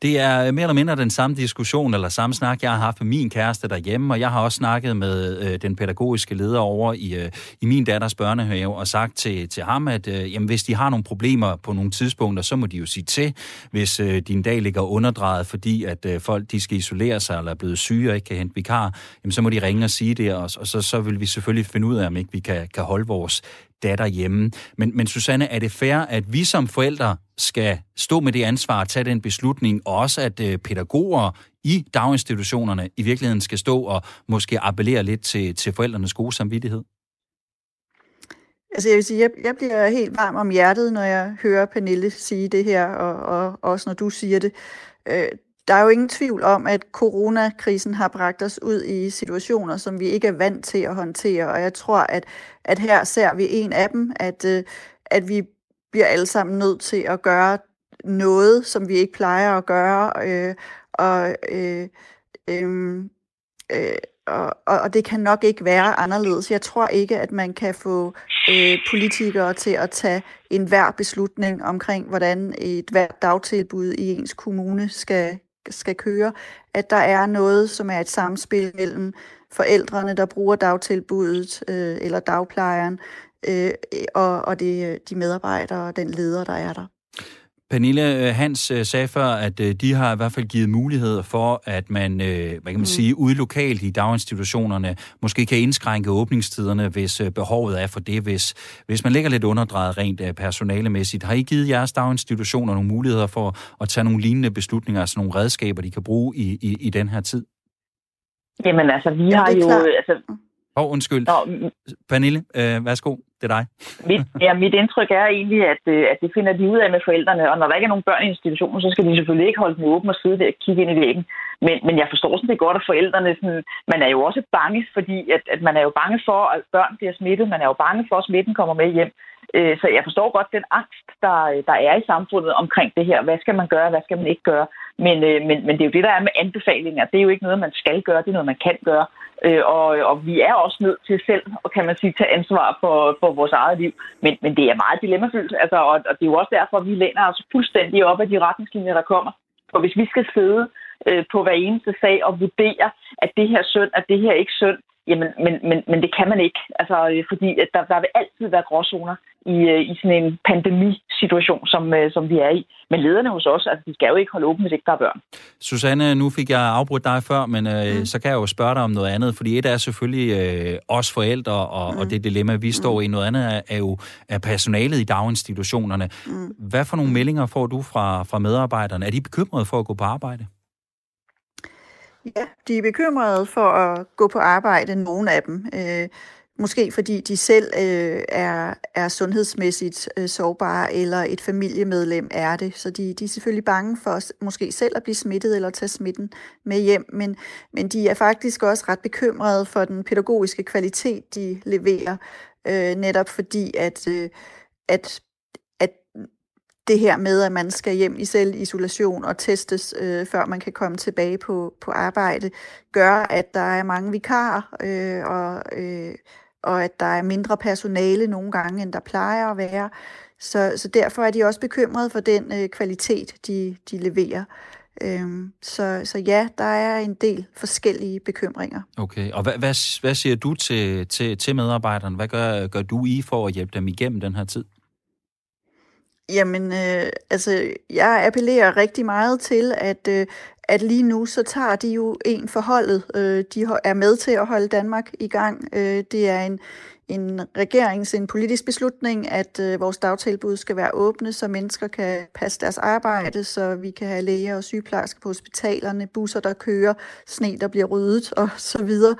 Det er mere eller mindre den samme diskussion eller samme snak, jeg har haft med min kæreste derhjemme, og jeg har også snakket med øh, den pædagogiske leder over i, øh, i min datters børnehave og sagt til, til ham, at øh, jamen, hvis de har nogle problemer på nogle tidspunkter, så må de jo sige til, hvis øh, din dag ligger underdrejet, fordi at øh, folk de skal isolere sig eller er blevet syge og ikke kan hente vikar, jamen, så må de ringe og sige det, og, og så, så vil vi selvfølgelig finde ud af, om ikke vi kan, kan holde vores datter hjemme. Men, men Susanne, er det fair, at vi som forældre skal stå med det ansvar at tage den beslutning, og også at øh, pædagoger i daginstitutionerne i virkeligheden skal stå og måske appellere lidt til, til forældrenes gode samvittighed? Altså jeg vil sige, jeg, jeg bliver helt varm om hjertet, når jeg hører Pernille sige det her, og, og også når du siger det. Øh, der er jo ingen tvivl om, at coronakrisen har bragt os ud i situationer, som vi ikke er vant til at håndtere. Og jeg tror, at, at her ser vi en af dem, at, øh, at vi bliver alle sammen nødt til at gøre noget, som vi ikke plejer at gøre. Øh, og, øh, øhm, øh, øh, og, og det kan nok ikke være anderledes. Jeg tror ikke, at man kan få øh, politikere til at tage enhver beslutning omkring, hvordan et hvert dagtilbud i ens kommune skal, skal køre. At der er noget, som er et samspil mellem forældrene, der bruger dagtilbuddet, øh, eller dagplejeren, øh, og, og det, de medarbejdere og den leder, der er der. Pernille øh, Hans øh, sagde før, at øh, de har i hvert fald givet muligheder for, at man, hvad kan man mm. sige, ude lokalt i daginstitutionerne måske kan indskrænke åbningstiderne, hvis behovet er for det, hvis, hvis man ligger lidt underdrejet rent personalemæssigt. Har I givet jeres daginstitutioner nogle muligheder for at tage nogle lignende beslutninger, altså nogle redskaber, de kan bruge i, i, i den her tid? Jamen altså, vi har jo... Altså, Åh, oh, undskyld. Nå, Pernille, øh, værsgo. Det er dig. mit, ja, mit indtryk er egentlig, at, øh, at det finder de ud af med forældrene, og når der ikke er nogen børn i institutionen, så skal de selvfølgelig ikke holde den åben og sidde der og kigge ind i væggen. Men, men jeg forstår sådan det godt, at forældrene, sådan, man er jo også bange, fordi at, at man er jo bange for, at børn bliver smittet, man er jo bange for, at smitten kommer med hjem. Øh, så jeg forstår godt den angst, der, øh, der er i samfundet omkring det her. Hvad skal man gøre, hvad skal man ikke gøre? Men, øh, men, men det er jo det, der er med anbefalinger. Det er jo ikke noget, man skal gøre, det er noget, man kan gøre. Øh, og, og vi er også nødt til selv, og kan man sige, tage ansvar for, for vores eget liv. Men, men det er meget dilemmafyldt, altså, og, og det er jo også derfor, at vi læner os fuldstændig op af de retningslinjer, der kommer. For hvis vi skal sidde øh, på hver eneste sag og vurdere, at det her synd, at det her ikke synd, jamen, men, men, men det kan man ikke. Altså, fordi at der, der vil altid være gråzoner i, øh, i sådan en pandemisituation, som, øh, som vi er i. Men lederne hos os, altså, de skal jo ikke holde åbent, hvis ikke der er børn. Susanne, nu fik jeg afbrudt dig før, men øh, mm. så kan jeg jo spørge dig om noget andet, fordi et er selvfølgelig øh, os forældre og, mm. og det dilemma, vi står mm. i. Noget andet er, er jo er personalet i daginstitutionerne. Mm. Hvad for nogle meldinger får du fra, fra medarbejderne? Er de bekymrede for at gå på arbejde? Ja, de er bekymrede for at gå på arbejde, nogle af dem. Øh, Måske fordi de selv øh, er, er sundhedsmæssigt øh, sårbare, eller et familiemedlem er det. Så de, de er selvfølgelig bange for måske selv at blive smittet eller tage smitten med hjem. Men, men de er faktisk også ret bekymrede for den pædagogiske kvalitet, de leverer. Øh, netop fordi, at, øh, at, at det her med, at man skal hjem i selvisolation og testes, øh, før man kan komme tilbage på, på arbejde, gør, at der er mange vikarer øh, og... Øh, og at der er mindre personale nogle gange, end der plejer at være. Så, så derfor er de også bekymrede for den øh, kvalitet, de, de leverer. Øhm, så, så ja, der er en del forskellige bekymringer. Okay, og hvad, hvad, hvad siger du til, til, til medarbejderne? Hvad gør, gør du i for at hjælpe dem igennem den her tid? Jamen, øh, altså, jeg appellerer rigtig meget til, at, øh, at lige nu, så tager de jo en forholdet. Øh, de er med til at holde Danmark i gang. Øh, det er en, en regerings, en politisk beslutning, at øh, vores dagtilbud skal være åbne, så mennesker kan passe deres arbejde, så vi kan have læger og sygeplejersker på hospitalerne, busser, der kører, sne, der bliver ryddet og så videre.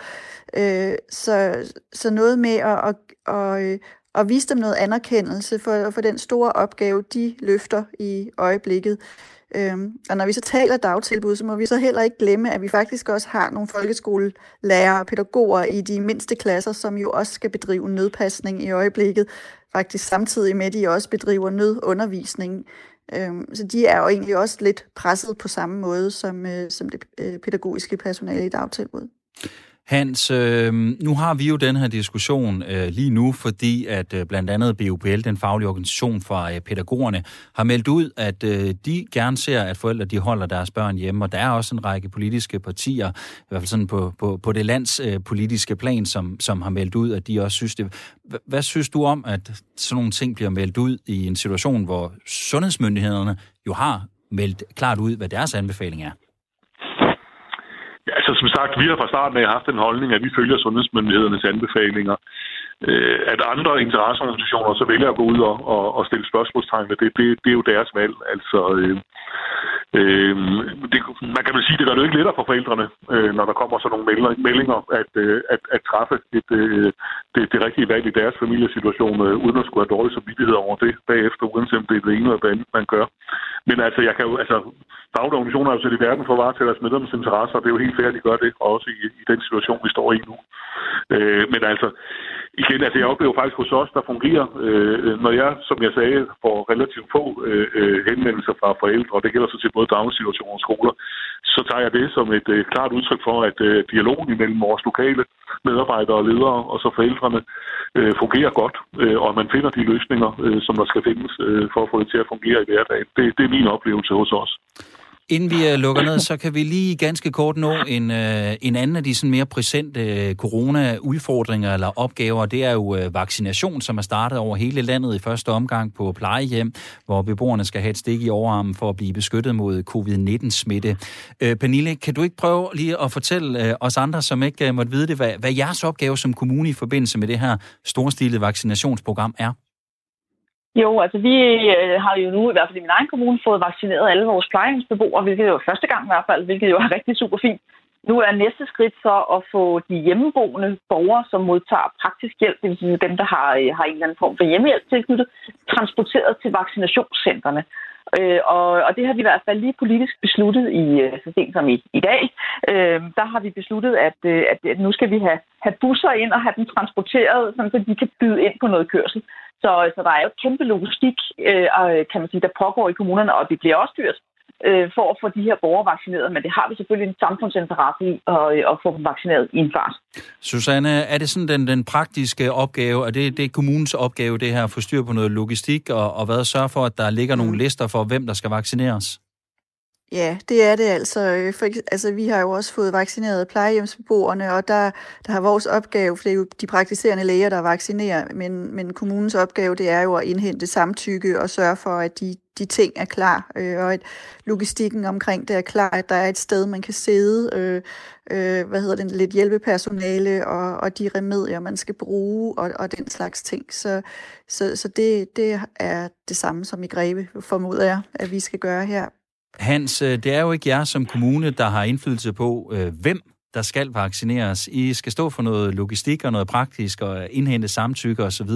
Øh, så, så noget med at, at, at, og vise dem noget anerkendelse for, for den store opgave, de løfter i øjeblikket. Øhm, og når vi så taler dagtilbud, så må vi så heller ikke glemme, at vi faktisk også har nogle folkeskolelærere og pædagoger i de mindste klasser, som jo også skal bedrive nødpasning i øjeblikket, faktisk samtidig med, at de også bedriver nødundervisning. Øhm, så de er jo egentlig også lidt presset på samme måde som, øh, som det øh, pædagogiske personale i dagtilbud. Hans, øh, nu har vi jo den her diskussion øh, lige nu, fordi at øh, blandt andet BUPL, den faglige organisation for øh, pædagogerne, har meldt ud, at øh, de gerne ser, at forældre de holder deres børn hjemme, og der er også en række politiske partier, i hvert fald sådan på, på, på det landspolitiske øh, plan, som, som har meldt ud, at de også synes det. H- hvad synes du om, at sådan nogle ting bliver meldt ud i en situation, hvor sundhedsmyndighederne jo har meldt klart ud, hvad deres anbefaling er? Altså som sagt, vi har fra starten af haft den holdning, at vi følger sundhedsmyndighedernes anbefalinger. Øh, at andre interesseorganisationer så vælger at gå ud og, og, og stille spørgsmålstegn ved det, det, det er jo deres valg. Altså, øh, øh, det, man kan vel sige, det gør det jo ikke lettere for forældrene, øh, når der kommer sådan nogle meldinger, at, øh, at, at træffe et, øh, det, det rigtige valg i deres familiesituation, øh, uden at skulle have dårlig samvittighed over det bagefter, uanset om det er det ene eller det andet, man gør. Men altså, jeg kan jo, altså, fagorganisationer organisationer er jo sat i verden for at varetage deres medlemmers interesser, og det er jo helt fair, at de gør det, også i, i den situation, vi står i nu. Øh, men altså, igen, altså jeg oplever faktisk hos os, der fungerer, øh, når jeg, som jeg sagde, får relativt få øh, øh, henvendelser fra forældre, og det gælder så til både daginstitutioner og skoler, så tager jeg det som et øh, klart udtryk for, at øh, dialogen imellem vores lokale medarbejdere og ledere og så forældrene øh, fungerer godt, øh, og man finder de løsninger, øh, som der skal findes øh, for at få det til at fungere i hverdagen. Det, det er min oplevelse hos os. Inden vi øh, lukker ned, så kan vi lige ganske kort nå en, øh, en anden af de sådan mere præsente øh, corona-udfordringer eller opgaver. Det er jo vaccination, som er startet over hele landet i første omgang på plejehjem, hvor beboerne skal have et stik i overarmen for at blive beskyttet mod covid-19-smitte. Pernille, kan du ikke prøve lige at fortælle os andre, som ikke måtte vide det, hvad, hvad jeres opgave som kommune i forbindelse med det her storstilede vaccinationsprogram er? Jo, altså vi øh, har jo nu, i hvert fald i min egen kommune, fået vaccineret alle vores plejehjemsbeboere, hvilket jo er første gang i hvert fald, hvilket jo er rigtig super fint. Nu er næste skridt så at få de hjemmeboende borgere, som modtager praktisk hjælp, det vil sige dem, der har, øh, har en eller anden form for hjemmehjælp tilknyttet, transporteret til vaccinationscentrene. Øh, og, og det har vi i hvert fald lige politisk besluttet i øh, så sent som i, i dag. Øh, der har vi besluttet, at, at, at nu skal vi have, have busser ind og have dem transporteret, så de kan byde ind på noget kørsel. Så, så der er jo kæmpe logistik, øh, kan man sige, der pågår i kommunerne, og det bliver også dyrt øh, for at få de her borgere vaccineret, men det har vi selvfølgelig en samfundsinteresse i at, at få dem vaccineret i en fart. Susanne, er det sådan den, den praktiske opgave, og det, det er kommunens opgave, det her, at få styr på noget logistik, og, og hvad sørge for, at der ligger nogle mm. lister for, hvem der skal vaccineres? Ja, det er det altså. Øh, for, altså. Vi har jo også fået vaccineret plejehjemsbeboerne, og der, der har vores opgave, for det er jo de praktiserende læger, der vaccinerer, men, men kommunens opgave, det er jo at indhente samtykke og sørge for, at de, de ting er klar, øh, og at logistikken omkring det er klar, at der er et sted, man kan sidde, øh, øh, hvad hedder det, lidt hjælpepersonale og, og de remedier, man skal bruge og, og den slags ting. Så, så, så det, det er det samme som i Greve, formoder jeg, at vi skal gøre her. Hans, øh, det er jo ikke jer som kommune, der har indflydelse på, øh, hvem der skal vaccineres. I skal stå for noget logistik og noget praktisk og indhente samtykke osv.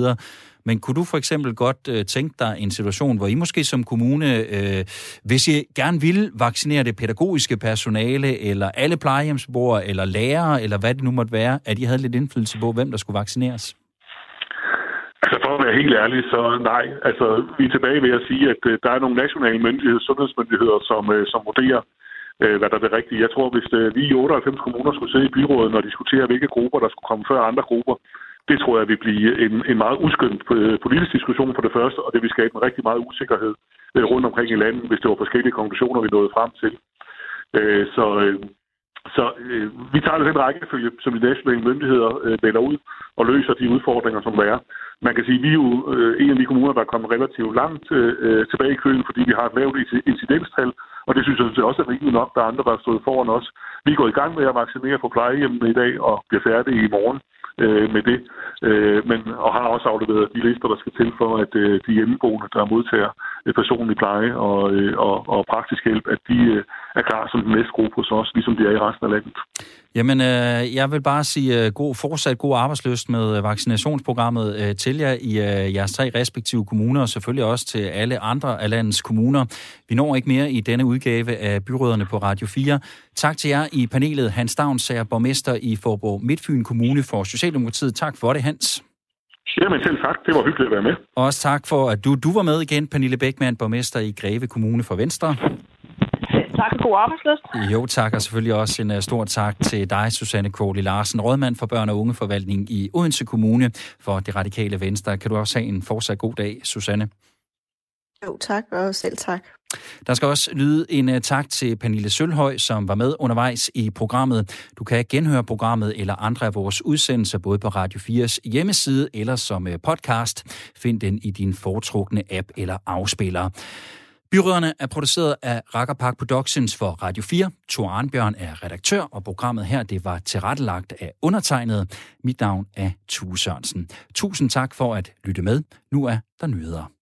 Men kunne du for eksempel godt øh, tænke dig en situation, hvor I måske som kommune, øh, hvis I gerne vil vaccinere det pædagogiske personale, eller alle plejehjemsbeboere, eller lærere, eller hvad det nu måtte være, at I havde lidt indflydelse på, hvem der skulle vaccineres? Altså for at være helt ærlig, så nej. Altså vi er tilbage ved at sige, at øh, der er nogle nationale myndigheder, sundhedsmyndigheder, som, øh, som vurderer, øh, hvad der er det rigtige. Jeg tror, hvis øh, vi i 98 kommuner skulle sidde i byrådet og diskutere, hvilke grupper, der skulle komme før andre grupper, det tror jeg vil blive en, en meget uskyndt øh, politisk diskussion for det første, og det vil skabe en rigtig meget usikkerhed øh, rundt omkring i landet, hvis det var forskellige konklusioner, vi nåede frem til. Øh, så, så øh, vi tager den rækkefølge, som de nationale myndigheder øh, melder ud og løser de udfordringer, som der er. Man kan sige, at vi er jo øh, en af de kommuner, der er kommet relativt langt øh, tilbage i køen, fordi vi har et lavt incidenstal, og det synes jeg også er rimeligt nok. Der er andre, der har stået foran os. Vi går i gang med at vaccinere på plejehjemmene i dag og bliver færdige i morgen øh, med det, øh, men, og har også afleveret de lister, der skal til for, at øh, de hjemmeboende, der modtager øh, personlig pleje og, øh, og, og praktisk hjælp, at de øh, er klar som den næste gruppe hos os, ligesom de er i resten af landet. Jamen, øh, jeg vil bare sige øh, god, fortsat god arbejdsløst med øh, vaccinationsprogrammet øh, til jer i øh, jeres tre respektive kommuner, og selvfølgelig også til alle andre af landets kommuner. Vi når ikke mere i denne udgave af Byråderne på Radio 4. Tak til jer i panelet. Hans Stavnsager, borgmester i Forborg Midtfyn Kommune for Socialdemokratiet. Tak for det, Hans. Jamen selv tak. Det var hyggeligt at være med. Også tak for, at du, du var med igen, Pernille Bækman, borgmester i Greve Kommune for Venstre. God arbejdsløst. Jo, tak, og selvfølgelig også en uh, stor tak til dig, Susanne Kåli Larsen, rådmand for børn- og ungeforvaltning i Odense Kommune for det radikale Venstre. Kan du også have en fortsat god dag, Susanne? Jo, tak, og selv tak. Der skal også lyde en uh, tak til Pernille Sølhøj, som var med undervejs i programmet. Du kan genhøre programmet eller andre af vores udsendelser, både på Radio 4's hjemmeside eller som uh, podcast. Find den i din foretrukne app eller afspiller. Byråderne er produceret af Racker Park Productions for Radio 4. Thor Arnbjørn er redaktør, og programmet her det var tilrettelagt af undertegnet. Mit navn er Tue Sørensen. Tusind tak for at lytte med. Nu er der nyheder.